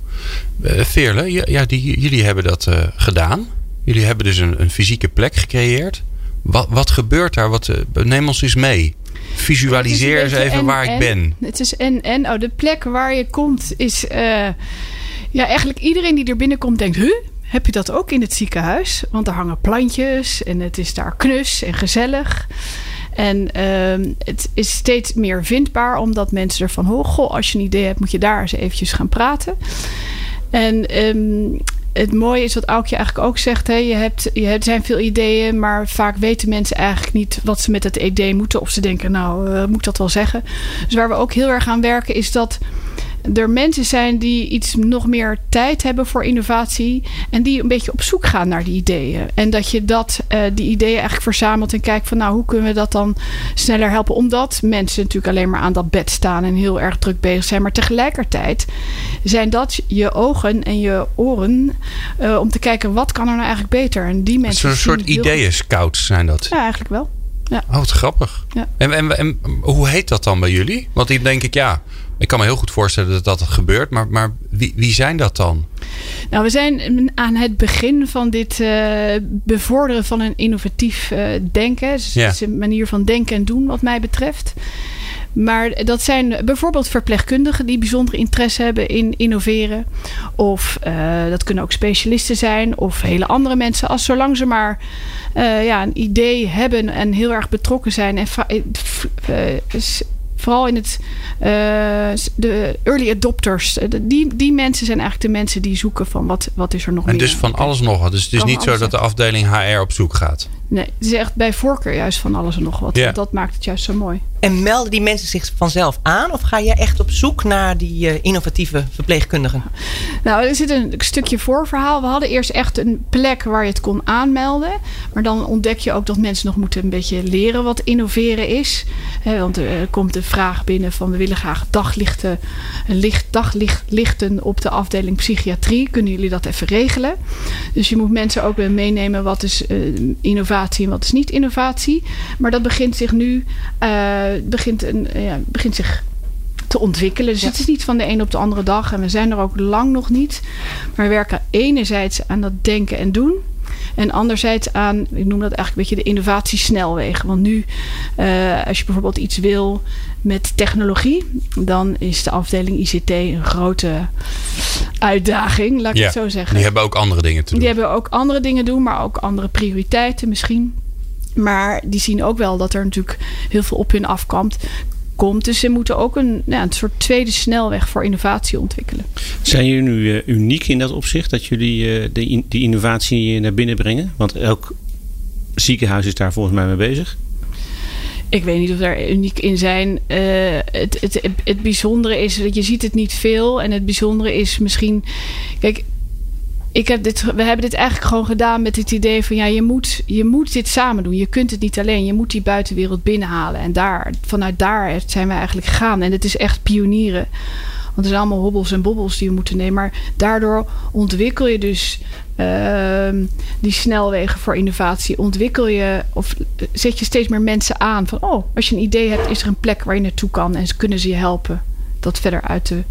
Uh, Veerle, ja, die, jullie hebben dat uh, gedaan. Jullie hebben dus een, een fysieke plek gecreëerd. Wat, wat gebeurt daar? Wat, neem ons eens mee. Visualiseer eens even waar ik ben. Het is en en. Oh, de plek waar je komt is. Uh, ja, eigenlijk iedereen die er binnenkomt denkt: huh? Heb je dat ook in het ziekenhuis? Want er hangen plantjes en het is daar knus en gezellig. En uh, het is steeds meer vindbaar, omdat mensen ervan horen: goh, als je een idee hebt, moet je daar eens eventjes gaan praten. En um, het mooie is wat Aukje eigenlijk ook zegt. Hè, je hebt, je er zijn veel ideeën, maar vaak weten mensen eigenlijk niet wat ze met dat idee moeten. Of ze denken, nou, uh, moet dat wel zeggen. Dus waar we ook heel erg aan werken is dat er mensen zijn die iets nog meer tijd hebben voor innovatie. En die een beetje op zoek gaan naar die ideeën. En dat je dat, uh, die ideeën eigenlijk verzamelt en kijkt van nou, hoe kunnen we dat dan sneller helpen? Omdat mensen natuurlijk alleen maar aan dat bed staan en heel erg druk bezig zijn. Maar tegelijkertijd zijn dat je ogen en je oren uh, om te kijken wat kan er nou eigenlijk beter. En die mensen. Een soort ideeën-scouts zijn dat. Ja, eigenlijk wel. Ja. Oh, wat grappig. Ja. En, en, en hoe heet dat dan bij jullie? Want die denk ik, ja, ik kan me heel goed voorstellen dat dat gebeurt. Maar, maar wie, wie zijn dat dan? Nou, we zijn aan het begin van dit uh, bevorderen van een innovatief uh, denken. Dus ja. is een manier van denken en doen wat mij betreft. Maar dat zijn bijvoorbeeld verpleegkundigen die bijzonder interesse hebben in innoveren. Of uh, dat kunnen ook specialisten zijn of hele andere mensen. Als zolang ze maar uh, ja, een idee hebben en heel erg betrokken zijn. En uh, vooral in het, uh, de early adopters. Die, die mensen zijn eigenlijk de mensen die zoeken van wat, wat is er nog en meer. En dus van alles nog wat. Dus het is niet zo dat de afdeling HR op zoek gaat. Nee, het is echt bij voorkeur juist van alles en nog wat. Yeah. Dat maakt het juist zo mooi. En melden die mensen zich vanzelf aan? Of ga je echt op zoek naar die uh, innovatieve verpleegkundigen? Nou, er zit een stukje voorverhaal. We hadden eerst echt een plek waar je het kon aanmelden. Maar dan ontdek je ook dat mensen nog moeten een beetje leren wat innoveren is. He, want er komt de vraag binnen van we willen graag daglichten, licht, daglichten op de afdeling psychiatrie. Kunnen jullie dat even regelen? Dus je moet mensen ook weer meenemen wat is uh, innovatie en wat is niet innovatie. Maar dat begint zich nu... Uh, begint, een, ja, begint zich te ontwikkelen. Dus ja. het is niet van de een op de andere dag. En we zijn er ook lang nog niet. Maar we werken enerzijds aan dat denken en doen. En anderzijds aan, ik noem dat eigenlijk een beetje de innovatiesnelwegen. Want nu, uh, als je bijvoorbeeld iets wil met technologie, dan is de afdeling ICT een grote uitdaging, laat ik ja, het zo zeggen. Die hebben ook andere dingen te doen. Die hebben ook andere dingen doen, maar ook andere prioriteiten misschien. Maar die zien ook wel dat er natuurlijk heel veel op hun afkomt. Komt. Dus ze moeten ook een, ja, een soort tweede snelweg voor innovatie ontwikkelen. Zijn jullie nu uh, uniek in dat opzicht dat jullie uh, die, die innovatie naar binnen brengen? Want elk ziekenhuis is daar volgens mij mee bezig. Ik weet niet of daar uniek in zijn. Het, het, het, het bijzondere is dat je ziet het niet veel. En het bijzondere is misschien. Kijk, ik heb dit, we hebben dit eigenlijk gewoon gedaan met het idee van ja, je moet, je moet dit samen doen. Je kunt het niet alleen. Je moet die buitenwereld binnenhalen. En daar, vanuit daar zijn we eigenlijk gegaan. En het is echt pionieren. Want er zijn allemaal hobbels en bobbels die we moeten nemen. Maar daardoor ontwikkel je dus uh, die snelwegen voor innovatie. Ontwikkel je of zet je steeds meer mensen aan van oh, als je een idee hebt, is er een plek waar je naartoe kan en ze kunnen ze je helpen dat verder uit te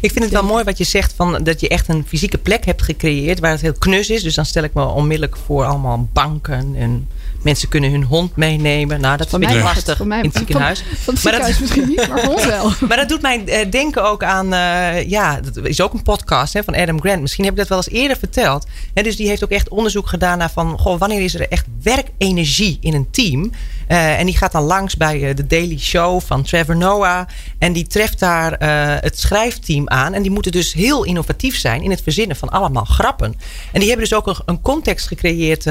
Ik vind het wel mooi wat je zegt van dat je echt een fysieke plek hebt gecreëerd waar het heel knus is. Dus dan stel ik me onmiddellijk voor allemaal banken en mensen kunnen hun hond meenemen. Nou, dat een beetje lastig voor mij, in het *laughs* ziekenhuis. Van, van het ziekenhuis dat, misschien niet, maar ons wel. *laughs* maar dat doet mij uh, denken ook aan, uh, ja, dat is ook een podcast hè, van Adam Grant. Misschien heb ik dat wel eens eerder verteld. En dus die heeft ook echt onderzoek gedaan naar van, goh, wanneer is er echt werkenergie in een team? Uh, en die gaat dan langs bij de Daily Show van Trevor Noah. En die treft daar het schrijfteam aan. En die moeten dus heel innovatief zijn in het verzinnen van allemaal grappen. En die hebben dus ook een, een context gecreëerd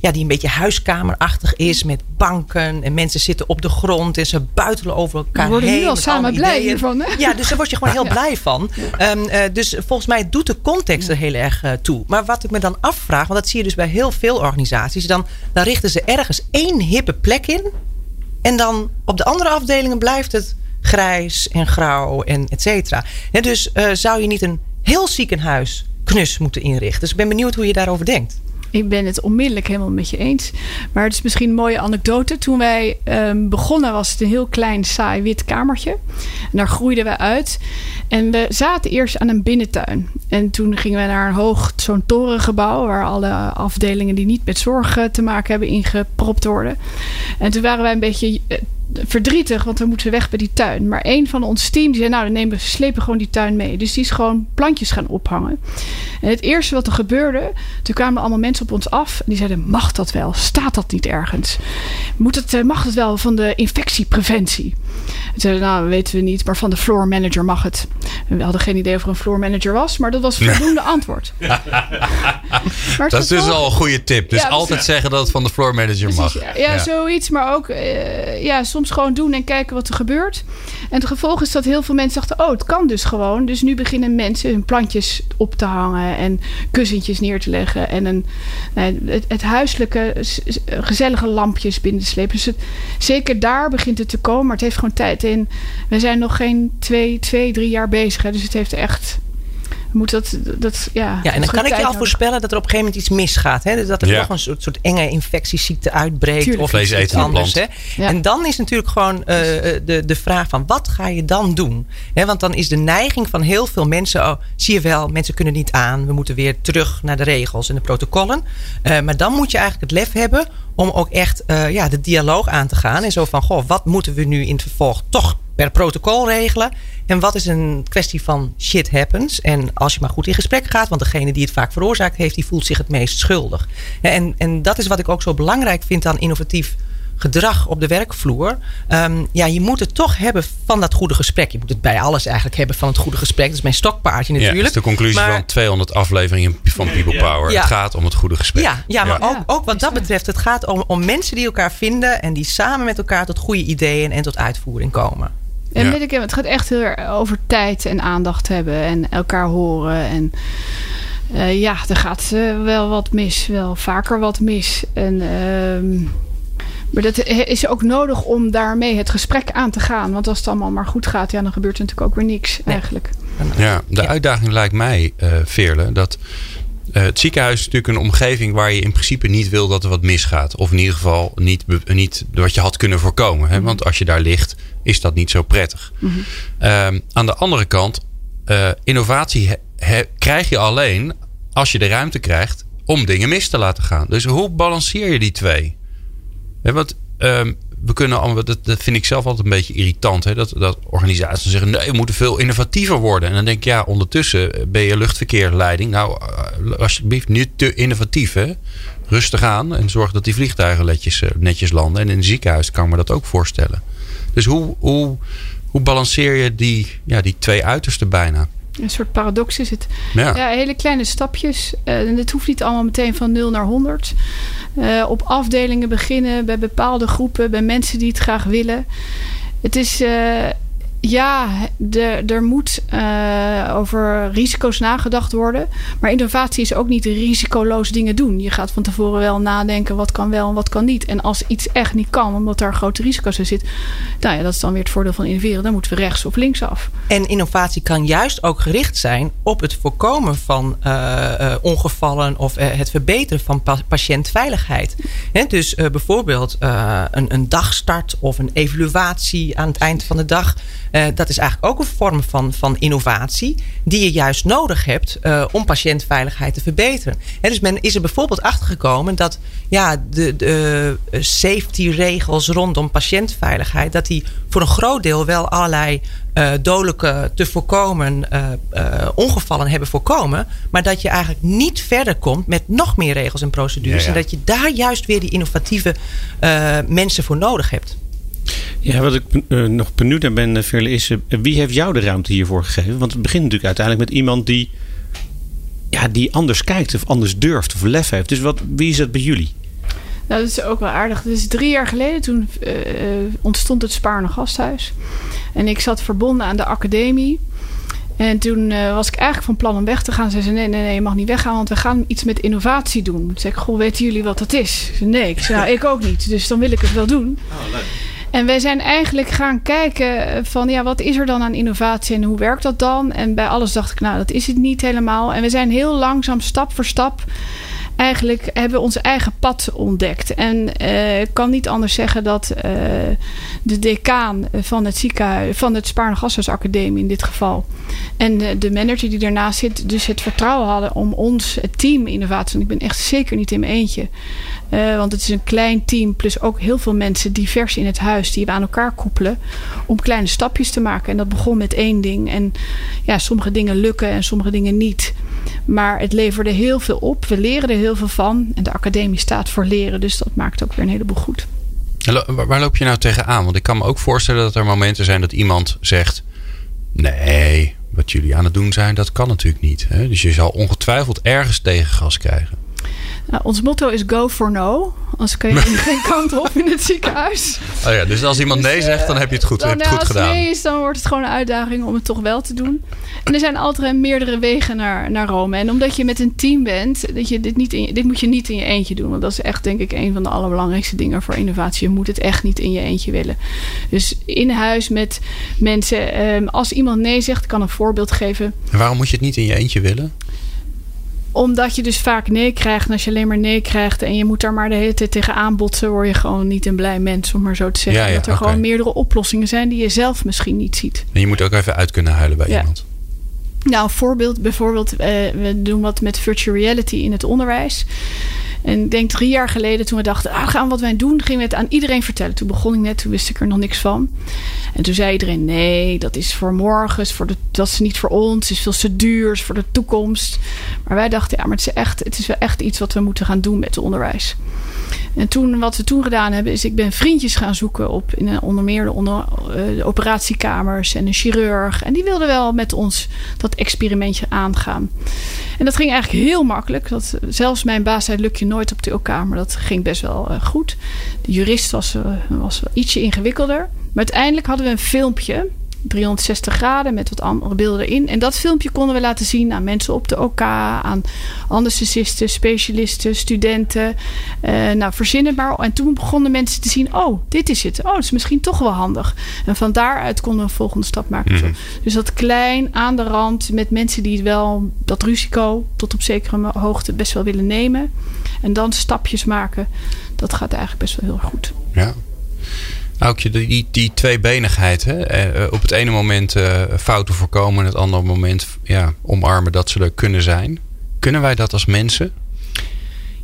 ja, die een beetje huiskamerachtig is. Met banken en mensen zitten op de grond en ze buitelen over elkaar We worden heen. nu al samen blij ideeën. hiervan. Hè? Ja, dus daar word je gewoon heel *laughs* blij van. Um, uh, dus volgens mij doet de context er heel erg toe. Maar wat ik me dan afvraag, want dat zie je dus bij heel veel organisaties. Dan, dan richten ze ergens één hippe plek in. En dan op de andere afdelingen blijft het grijs en grauw en et cetera. Dus uh, zou je niet een heel ziekenhuis knus moeten inrichten? Dus ik ben benieuwd hoe je daarover denkt. Ik ben het onmiddellijk helemaal met je eens. Maar het is misschien een mooie anekdote. Toen wij um, begonnen was het een heel klein saai wit kamertje. En daar groeiden we uit. En we zaten eerst aan een binnentuin. En toen gingen we naar een hoog, zo'n torengebouw... waar alle afdelingen die niet met zorg te maken hebben ingepropt worden. En toen waren wij een beetje verdrietig, want we moeten weg bij die tuin. Maar een van ons team die zei: Nou, dan nemen we, slepen gewoon die tuin mee. Dus die is gewoon plantjes gaan ophangen. En het eerste wat er gebeurde, toen kwamen allemaal mensen op ons af. En die zeiden: Mag dat wel? Staat dat niet ergens? Moet het, mag het wel van de infectiepreventie? En zeiden: Nou, weten we niet, maar van de floor manager mag het. En we hadden geen idee of er een floor manager was, maar dat was voldoende antwoord. *laughs* maar dat is dus al een goede tip. Dus Ja, altijd zeggen dat het van de floor manager mag. Ja, zoiets. Maar ook eh, ja, soms gewoon doen en kijken wat er gebeurt. En het gevolg is dat heel veel mensen dachten... oh, het kan dus gewoon. Dus nu beginnen mensen hun plantjes op te hangen... en kussentjes neer te leggen. En een, nou, het, huiselijke, gezellige lampjes binnen te slepen. Dus zeker daar begint het te komen. Maar het heeft gewoon tijd in. We zijn nog geen twee, twee drie jaar bezig. Hè, dus het heeft echt... we moeten dat, dat, ja, Ja, en dan kan ik je al voorspellen dat er op een gegeven moment iets misgaat. Hè? Dat er Ja. toch een soort, soort enge infectieziekte uitbreekt. Tuurlijk. Of Vlees iets, anders. Hè? Ja. En dan is natuurlijk gewoon eh, eh, de, de vraag van wat ga je dan doen? Hè, want dan is de neiging van heel veel mensen... Oh, zie je wel, mensen kunnen niet aan. We moeten weer terug naar de regels en de protocollen. Eh, maar dan moet je eigenlijk het lef hebben om ook echt eh, ja, de dialoog aan te gaan. En zo van, goh, wat moeten we nu in het vervolg toch per protocol regelen? En wat is een kwestie van shit happens? En als je maar goed in gesprek gaat, want degene die het vaak veroorzaakt heeft, die voelt zich het meest schuldig. En, en dat is wat ik ook zo belangrijk vind aan innovatief gedrag op de werkvloer. Ehm, ja, je moet het toch hebben van dat goede gesprek. Je moet het bij alles eigenlijk hebben van het goede gesprek. Dat is mijn stokpaardje Ja, natuurlijk. dat is de conclusie Maar- van 200 afleveringen van People Power. Ja. Het gaat om het goede gesprek. Ja, ja maar Ja. Ook, ook wat dat betreft, het gaat om, om mensen die elkaar vinden en die samen met elkaar tot goede ideeën en tot uitvoering komen. En Ja. weet ik, het gaat echt heel erg over tijd en aandacht hebben en elkaar horen. En eh, ja, er gaat eh, wel wat mis, wel vaker wat mis. En, ehm, maar dat is ook nodig om daarmee het gesprek aan te gaan. Want als het allemaal maar goed gaat, ja, dan gebeurt er natuurlijk ook weer niks eigenlijk. Ja, de Ja. uitdaging lijkt mij, eh Veerle, dat het ziekenhuis is natuurlijk een omgeving waar je in principe niet wil dat er wat misgaat. Of in ieder geval niet, niet wat je had kunnen voorkomen. Hè? Want als je daar ligt, is dat niet zo prettig. Ehm, aan de andere kant, eh, innovatie he- he- krijg je alleen als je de ruimte krijgt om dingen mis te laten gaan. Dus hoe balanceer je die twee? Want ehm, we kunnen allemaal, dat, dat vind ik zelf altijd een beetje irritant. Hè? Dat, dat organisaties zeggen: nee, we moeten veel innovatiever worden. En dan denk ik, ja, ondertussen ben je luchtverkeerleiding. Nou, eh, alsjeblieft, niet te innovatief. Hè? Rustig aan en zorg dat die vliegtuigen netjes, eh, netjes landen. En in een ziekenhuis kan ik me dat ook voorstellen. Dus hoe, hoe, hoe balanceer je die, ja, die twee uitersten bijna? Een soort paradox is het. Ja. Ja, hele kleine stapjes. Eh, En het hoeft niet allemaal meteen van 0 naar 100. Eh, op afdelingen beginnen, bij bepaalde groepen, bij mensen die het graag willen. Het is, eh, ja, de, er moet eh, over risico's nagedacht worden. Maar innovatie is ook niet risicoloos dingen doen. Je gaat van tevoren wel nadenken wat kan wel en wat kan niet. En als iets echt niet kan, omdat daar grote risico's in zitten. Nou ja, dat is dan weer het voordeel van innoveren. Dan moeten we rechts of links af. En innovatie kan juist ook gericht zijn op het voorkomen van eh, eh, ongevallen of het verbeteren van pa- patiëntveiligheid. Dus bijvoorbeeld een, een dagstart of een evaluatie aan het eind van de dag. Uh, dat is eigenlijk ook een vorm van, van innovatie die je juist nodig hebt uh, om patiëntveiligheid te verbeteren. En dus men is er bijvoorbeeld achtergekomen dat ja, de, de safety regels rondom patiëntveiligheid, dat die voor een groot deel wel allerlei uh, dodelijke te voorkomen ongevallen hebben voorkomen. Maar dat je eigenlijk niet verder komt met nog meer regels en procedures. Ja, ja. En dat je daar juist weer die innovatieve mensen voor nodig hebt. Ja, wat ik nog benieuwd naar ben, Verle, is wie heeft jou de ruimte hiervoor gegeven? Want het begint natuurlijk uiteindelijk met iemand die, ja, die anders kijkt of anders durft of lef heeft. Dus wat, wie is dat bij jullie? Nou, dat is ook wel aardig. Dus drie jaar geleden toen uh, ontstond het Spaarne Gasthuis. En ik zat verbonden aan de academie. En toen uh, was ik eigenlijk van plan om weg te gaan. Ze zei, nee, nee, nee, je mag niet weggaan, want we gaan iets met innovatie doen. Toen zei ik, goh, weten jullie wat dat is? Zei, nee, ik zei, nou, ik ook niet. Dus dan wil ik het wel doen. Oh, leuk. En wij zijn eigenlijk gaan kijken van ja, wat is er dan aan innovatie en hoe werkt dat dan? En bij alles dacht ik, nou, dat is het niet helemaal. En we zijn heel langzaam, stap voor stap, eigenlijk hebben we ons eigen pad ontdekt. En uh, ik kan niet anders zeggen dat uh, de decaan van het ziekenhuis, van het Spaarne Gasthuisacademie in dit geval, en de, de, manager die daarnaast zit, dus het vertrouwen hadden om ons, het team innovatie, want ik ben echt zeker niet in mijn eentje. Want het is een klein team, plus ook heel veel mensen divers in het huis die we aan elkaar koppelen om kleine stapjes te maken. En dat begon met één ding. En ja, sommige dingen lukken en sommige dingen niet. Maar het leverde heel veel op. We leren er heel veel van. En de academie staat voor leren. Dus dat maakt ook weer een heleboel goed. Waar loop je nou tegenaan? Want ik kan me ook voorstellen dat er momenten zijn dat iemand zegt: Nee, wat jullie aan het doen zijn, dat kan natuurlijk niet. Dus je zal ongetwijfeld ergens tegengas krijgen. Nou, ons motto is go for no. Anders kan je *laughs* geen kant op in het ziekenhuis. Oh ja, dus als iemand nee zegt, dan heb je het goed, dan, het goed gedaan. Als nee is, dan wordt het gewoon een uitdaging om het toch wel te doen. En er zijn altijd meerdere wegen naar, naar Rome. En omdat je met een team bent, dat je dit, niet in, dit moet je niet in je eentje doen. Want dat is echt denk ik een van de allerbelangrijkste dingen voor innovatie. Je moet het echt niet in je eentje willen. Dus in huis met mensen. Um, als iemand nee zegt, kan een voorbeeld geven. En waarom moet je het niet in je eentje willen? Omdat je dus vaak nee krijgt. En als je alleen maar nee krijgt en je moet daar maar de hele tijd tegen aanbotsen, word je gewoon niet een blij mens, om maar zo te zeggen. Ja, ja, dat er okay. gewoon meerdere oplossingen zijn die je zelf misschien niet ziet. En je moet ook even uit kunnen huilen bij ja. iemand. Nou, voorbeeld, bijvoorbeeld, uh, we doen wat met virtual reality in het onderwijs. En ik denk drie jaar geleden, toen we dachten, ah, gaan wat wij doen, gingen we het aan iedereen vertellen. Toen begon ik net, toen wist ik er nog niks van. En toen zei iedereen, nee, dat is voor morgen, is voor de, dat is niet voor ons, is veel te duur, is voor de toekomst. Maar wij dachten, ja, maar het is, echt, het is wel echt iets wat we moeten gaan doen met het onderwijs. En toen, wat we toen gedaan hebben, is ik ben vriendjes gaan zoeken op in een, onder meer de, onder, uh, de operatiekamers en een chirurg. En die wilden wel met ons dat experimentje aangaan. En dat ging eigenlijk heel makkelijk. Dat, zelfs mijn baas zei, lukt je nooit op de maar dat ging best wel uh, goed. De jurist was, uh, was ietsje ingewikkelder. Maar uiteindelijk hadden we een filmpje 360 graden met wat andere beelden erin. En dat filmpje konden we laten zien aan mensen op de OK, aan anesthesisten, specialisten, studenten. Uh, nou, verzin het maar. En toen begonnen mensen te zien: oh, dit is het. Oh, dat is misschien toch wel handig. En van daaruit konden we een volgende stap maken. Mm -hmm. Dus dat klein aan de rand met mensen die wel dat risico tot op zekere hoogte best wel willen nemen. En dan stapjes maken. Dat gaat eigenlijk best wel heel goed. Ja. Aukje, die, die tweebenigheid. Hè? Uh, op het ene moment uh, fouten voorkomen, en het andere moment ja, omarmen dat ze er kunnen zijn. Kunnen wij dat als mensen?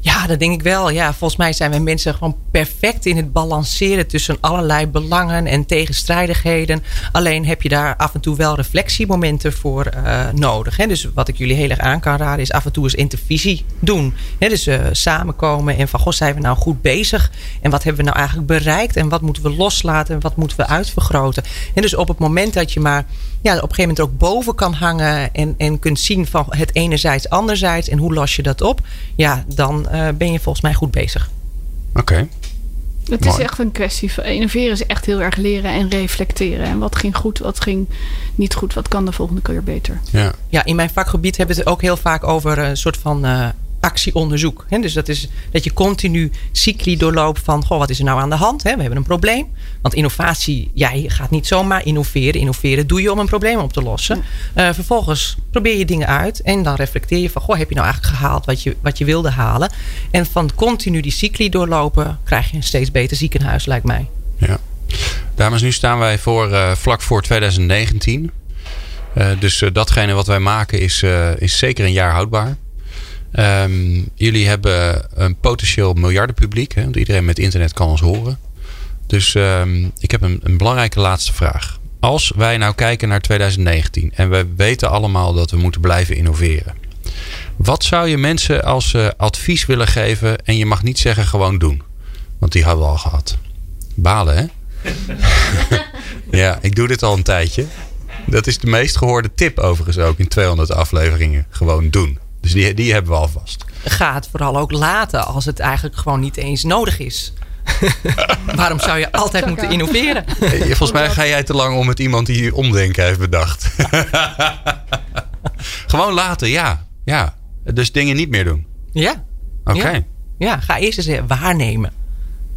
Ja, dat denk ik wel. Ja, volgens mij zijn we mensen gewoon perfect in het balanceren tussen allerlei belangen en tegenstrijdigheden. Alleen heb je daar af en toe wel reflectiemomenten voor uh, nodig. Hè? Dus wat ik jullie heel erg aan kan raden is af en toe eens intervisie doen. Hè? Dus uh, samenkomen en van goh, zijn we nou goed bezig? En wat hebben we nou eigenlijk bereikt? En wat moeten we loslaten? En wat moeten we uitvergroten? En dus op het moment dat je maar ja, op een gegeven moment ook boven kan hangen en, en kunt zien van het enerzijds, anderzijds en hoe los je dat op, ja, dan uh, ben je volgens mij goed bezig. Oké. Okay. Het Mooi. is echt een kwestie van innoveren is echt heel erg leren en reflecteren. En wat ging goed, wat ging niet goed, wat kan de volgende keer beter. Ja, ja in mijn vakgebied hebben we het ook heel vaak over een soort van uh, actieonderzoek. Dus dat is dat je continu cycli doorloopt van goh, wat is er nou aan de hand? We hebben een probleem. Want innovatie, ja, je gaat niet zomaar innoveren. Innoveren doe je om een probleem op te lossen. Ja. Uh, vervolgens probeer je dingen uit en dan reflecteer je van goh, heb je nou eigenlijk gehaald wat je, wat je wilde halen? En van continu die cycli doorlopen krijg je een steeds beter ziekenhuis, lijkt mij. Ja. Dames, nu staan wij voor, uh, vlak voor 2019. Uh, dus datgene wat wij maken is, is zeker een jaar houdbaar. Um, jullie hebben een potentieel miljardenpubliek. Hè, want iedereen met internet kan ons horen. Dus um, ik heb een, een belangrijke laatste vraag. Als wij nou kijken naar 2019 en we weten allemaal dat we moeten blijven innoveren. Wat zou je mensen als uh, advies willen geven en je mag niet zeggen gewoon doen? Want die hebben we al gehad. Balen hè? *laughs* ja, ik doe dit al een tijdje. Dat is de meest gehoorde tip overigens ook in 200 afleveringen. Gewoon doen. Dus die, die hebben we alvast. Ga het vooral ook laten als het eigenlijk gewoon niet eens nodig is. *laughs* Waarom zou je altijd moeten innoveren? *laughs* Volgens mij ga jij te lang om met iemand die hier omdenken heeft bedacht. *laughs* Gewoon laten, ja. ja. Dus dingen niet meer doen. Ja. Oké. Ja. ja. ga eerst eens waarnemen.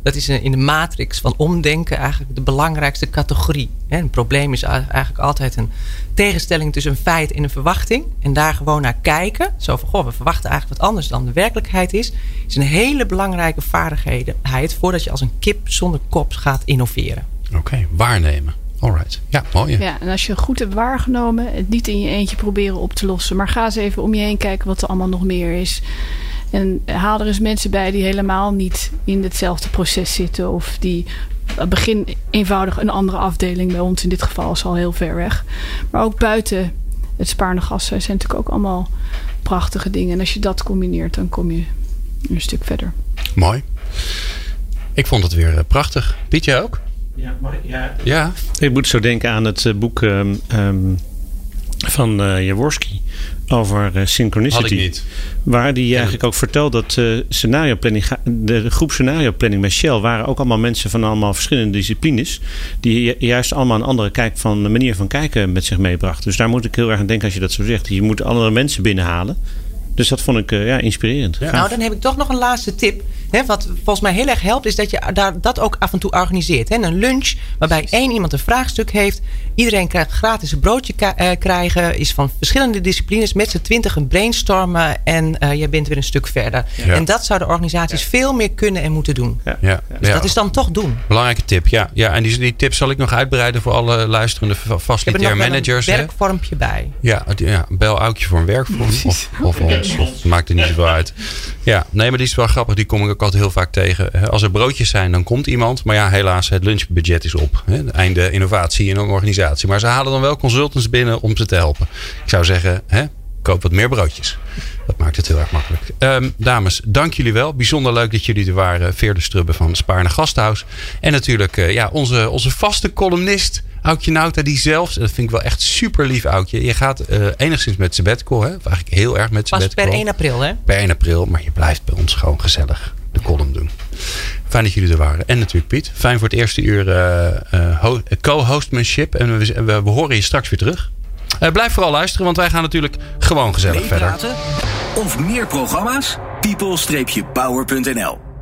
Dat is in de matrix van omdenken eigenlijk de belangrijkste categorie. Een probleem is eigenlijk altijd een tegenstelling tussen een feit en een verwachting. En daar gewoon naar kijken. Zo van, goh, we verwachten eigenlijk wat anders dan de werkelijkheid is. Is een hele belangrijke vaardigheid voordat je als een kip zonder kop gaat innoveren. Oké, waarnemen. Alright. Ja, mooi. Ja, en als je goed hebt waargenomen, het niet in je eentje proberen op te lossen. Maar ga eens even om je heen kijken wat er allemaal nog meer is. En haal er eens mensen bij die helemaal niet in hetzelfde proces zitten. Of die begin eenvoudig een andere afdeling. Bij ons in dit geval is al heel ver weg. Maar ook buiten het Spaarne gas zijn natuurlijk ook allemaal prachtige dingen. En als je dat combineert, dan kom je een stuk verder. Mooi. Ik vond het weer prachtig. Piet, jij ook? Ja, maar ja. ja. Ik moet zo denken aan het boek um, um, van uh, Jaworski over uh, synchronicity. Had ik niet. Waar die eigenlijk ook vertelt dat uh, scenario planning, de, groep scenario planning bij Shell waren ook allemaal mensen van allemaal verschillende disciplines. Die juist allemaal een andere kijk van, manier van kijken met zich meebrachten. Dus daar moet ik heel erg aan denken als je dat zo zegt. Je moet andere mensen binnenhalen. Dus dat vond ik uh, ja, inspirerend. Ja. Nou, dan heb ik toch nog een laatste tip. Hè, wat volgens mij heel erg helpt, is dat je daar, dat ook af en toe organiseert. Hè. Een lunch waarbij één iemand een vraagstuk heeft. Iedereen krijgt gratis een broodje uh, krijgen. Is van verschillende disciplines. Met z'n twintig een brainstormen. En uh, jij bent weer een stuk verder. Ja. En dat zouden organisaties veel meer kunnen en moeten doen. Ja. Dus dat is dan toch doen. Belangrijke tip, ja. ja en die, die tip zal ik nog uitbreiden voor alle luisterende facilitair managers. Er een werkvormpje bij. Ja, ja, bel Aukje voor een werkvorm. *laughs* Of, of ons. Of, maakt er niet zoveel uit. Ja, nee, maar die is wel grappig. Die kom ik ook altijd heel vaak tegen. Als er broodjes zijn, dan komt iemand. Maar ja, helaas, het lunchbudget is op. Einde innovatie in een organisatie. Maar ze halen dan wel consultants binnen om ze te helpen. Ik zou zeggen, hè, koop wat meer broodjes. Dat maakt het heel erg makkelijk. Um, dames, dank jullie wel. Bijzonder leuk dat jullie er waren. Veerde Strubbe van Spaarne Gasthuis. En natuurlijk uh, ja, onze, onze vaste columnist... Aukje Nauta, die zelfs, dat vind ik wel echt super lief, Aukje. Je gaat uh, enigszins met sabbatical, hè? Of eigenlijk heel erg met sabbatical. Pas per 1 april, hè? Per 1 april, maar je blijft bij ons gewoon gezellig de column doen. Fijn dat jullie er waren. En natuurlijk Piet. Fijn voor het eerste uur uh, uh, co-hostmanship. En we, we, we, horen je straks weer terug. Uh, blijf vooral luisteren, want wij gaan natuurlijk gewoon gezellig verder. Of meer programma's? people-power.nl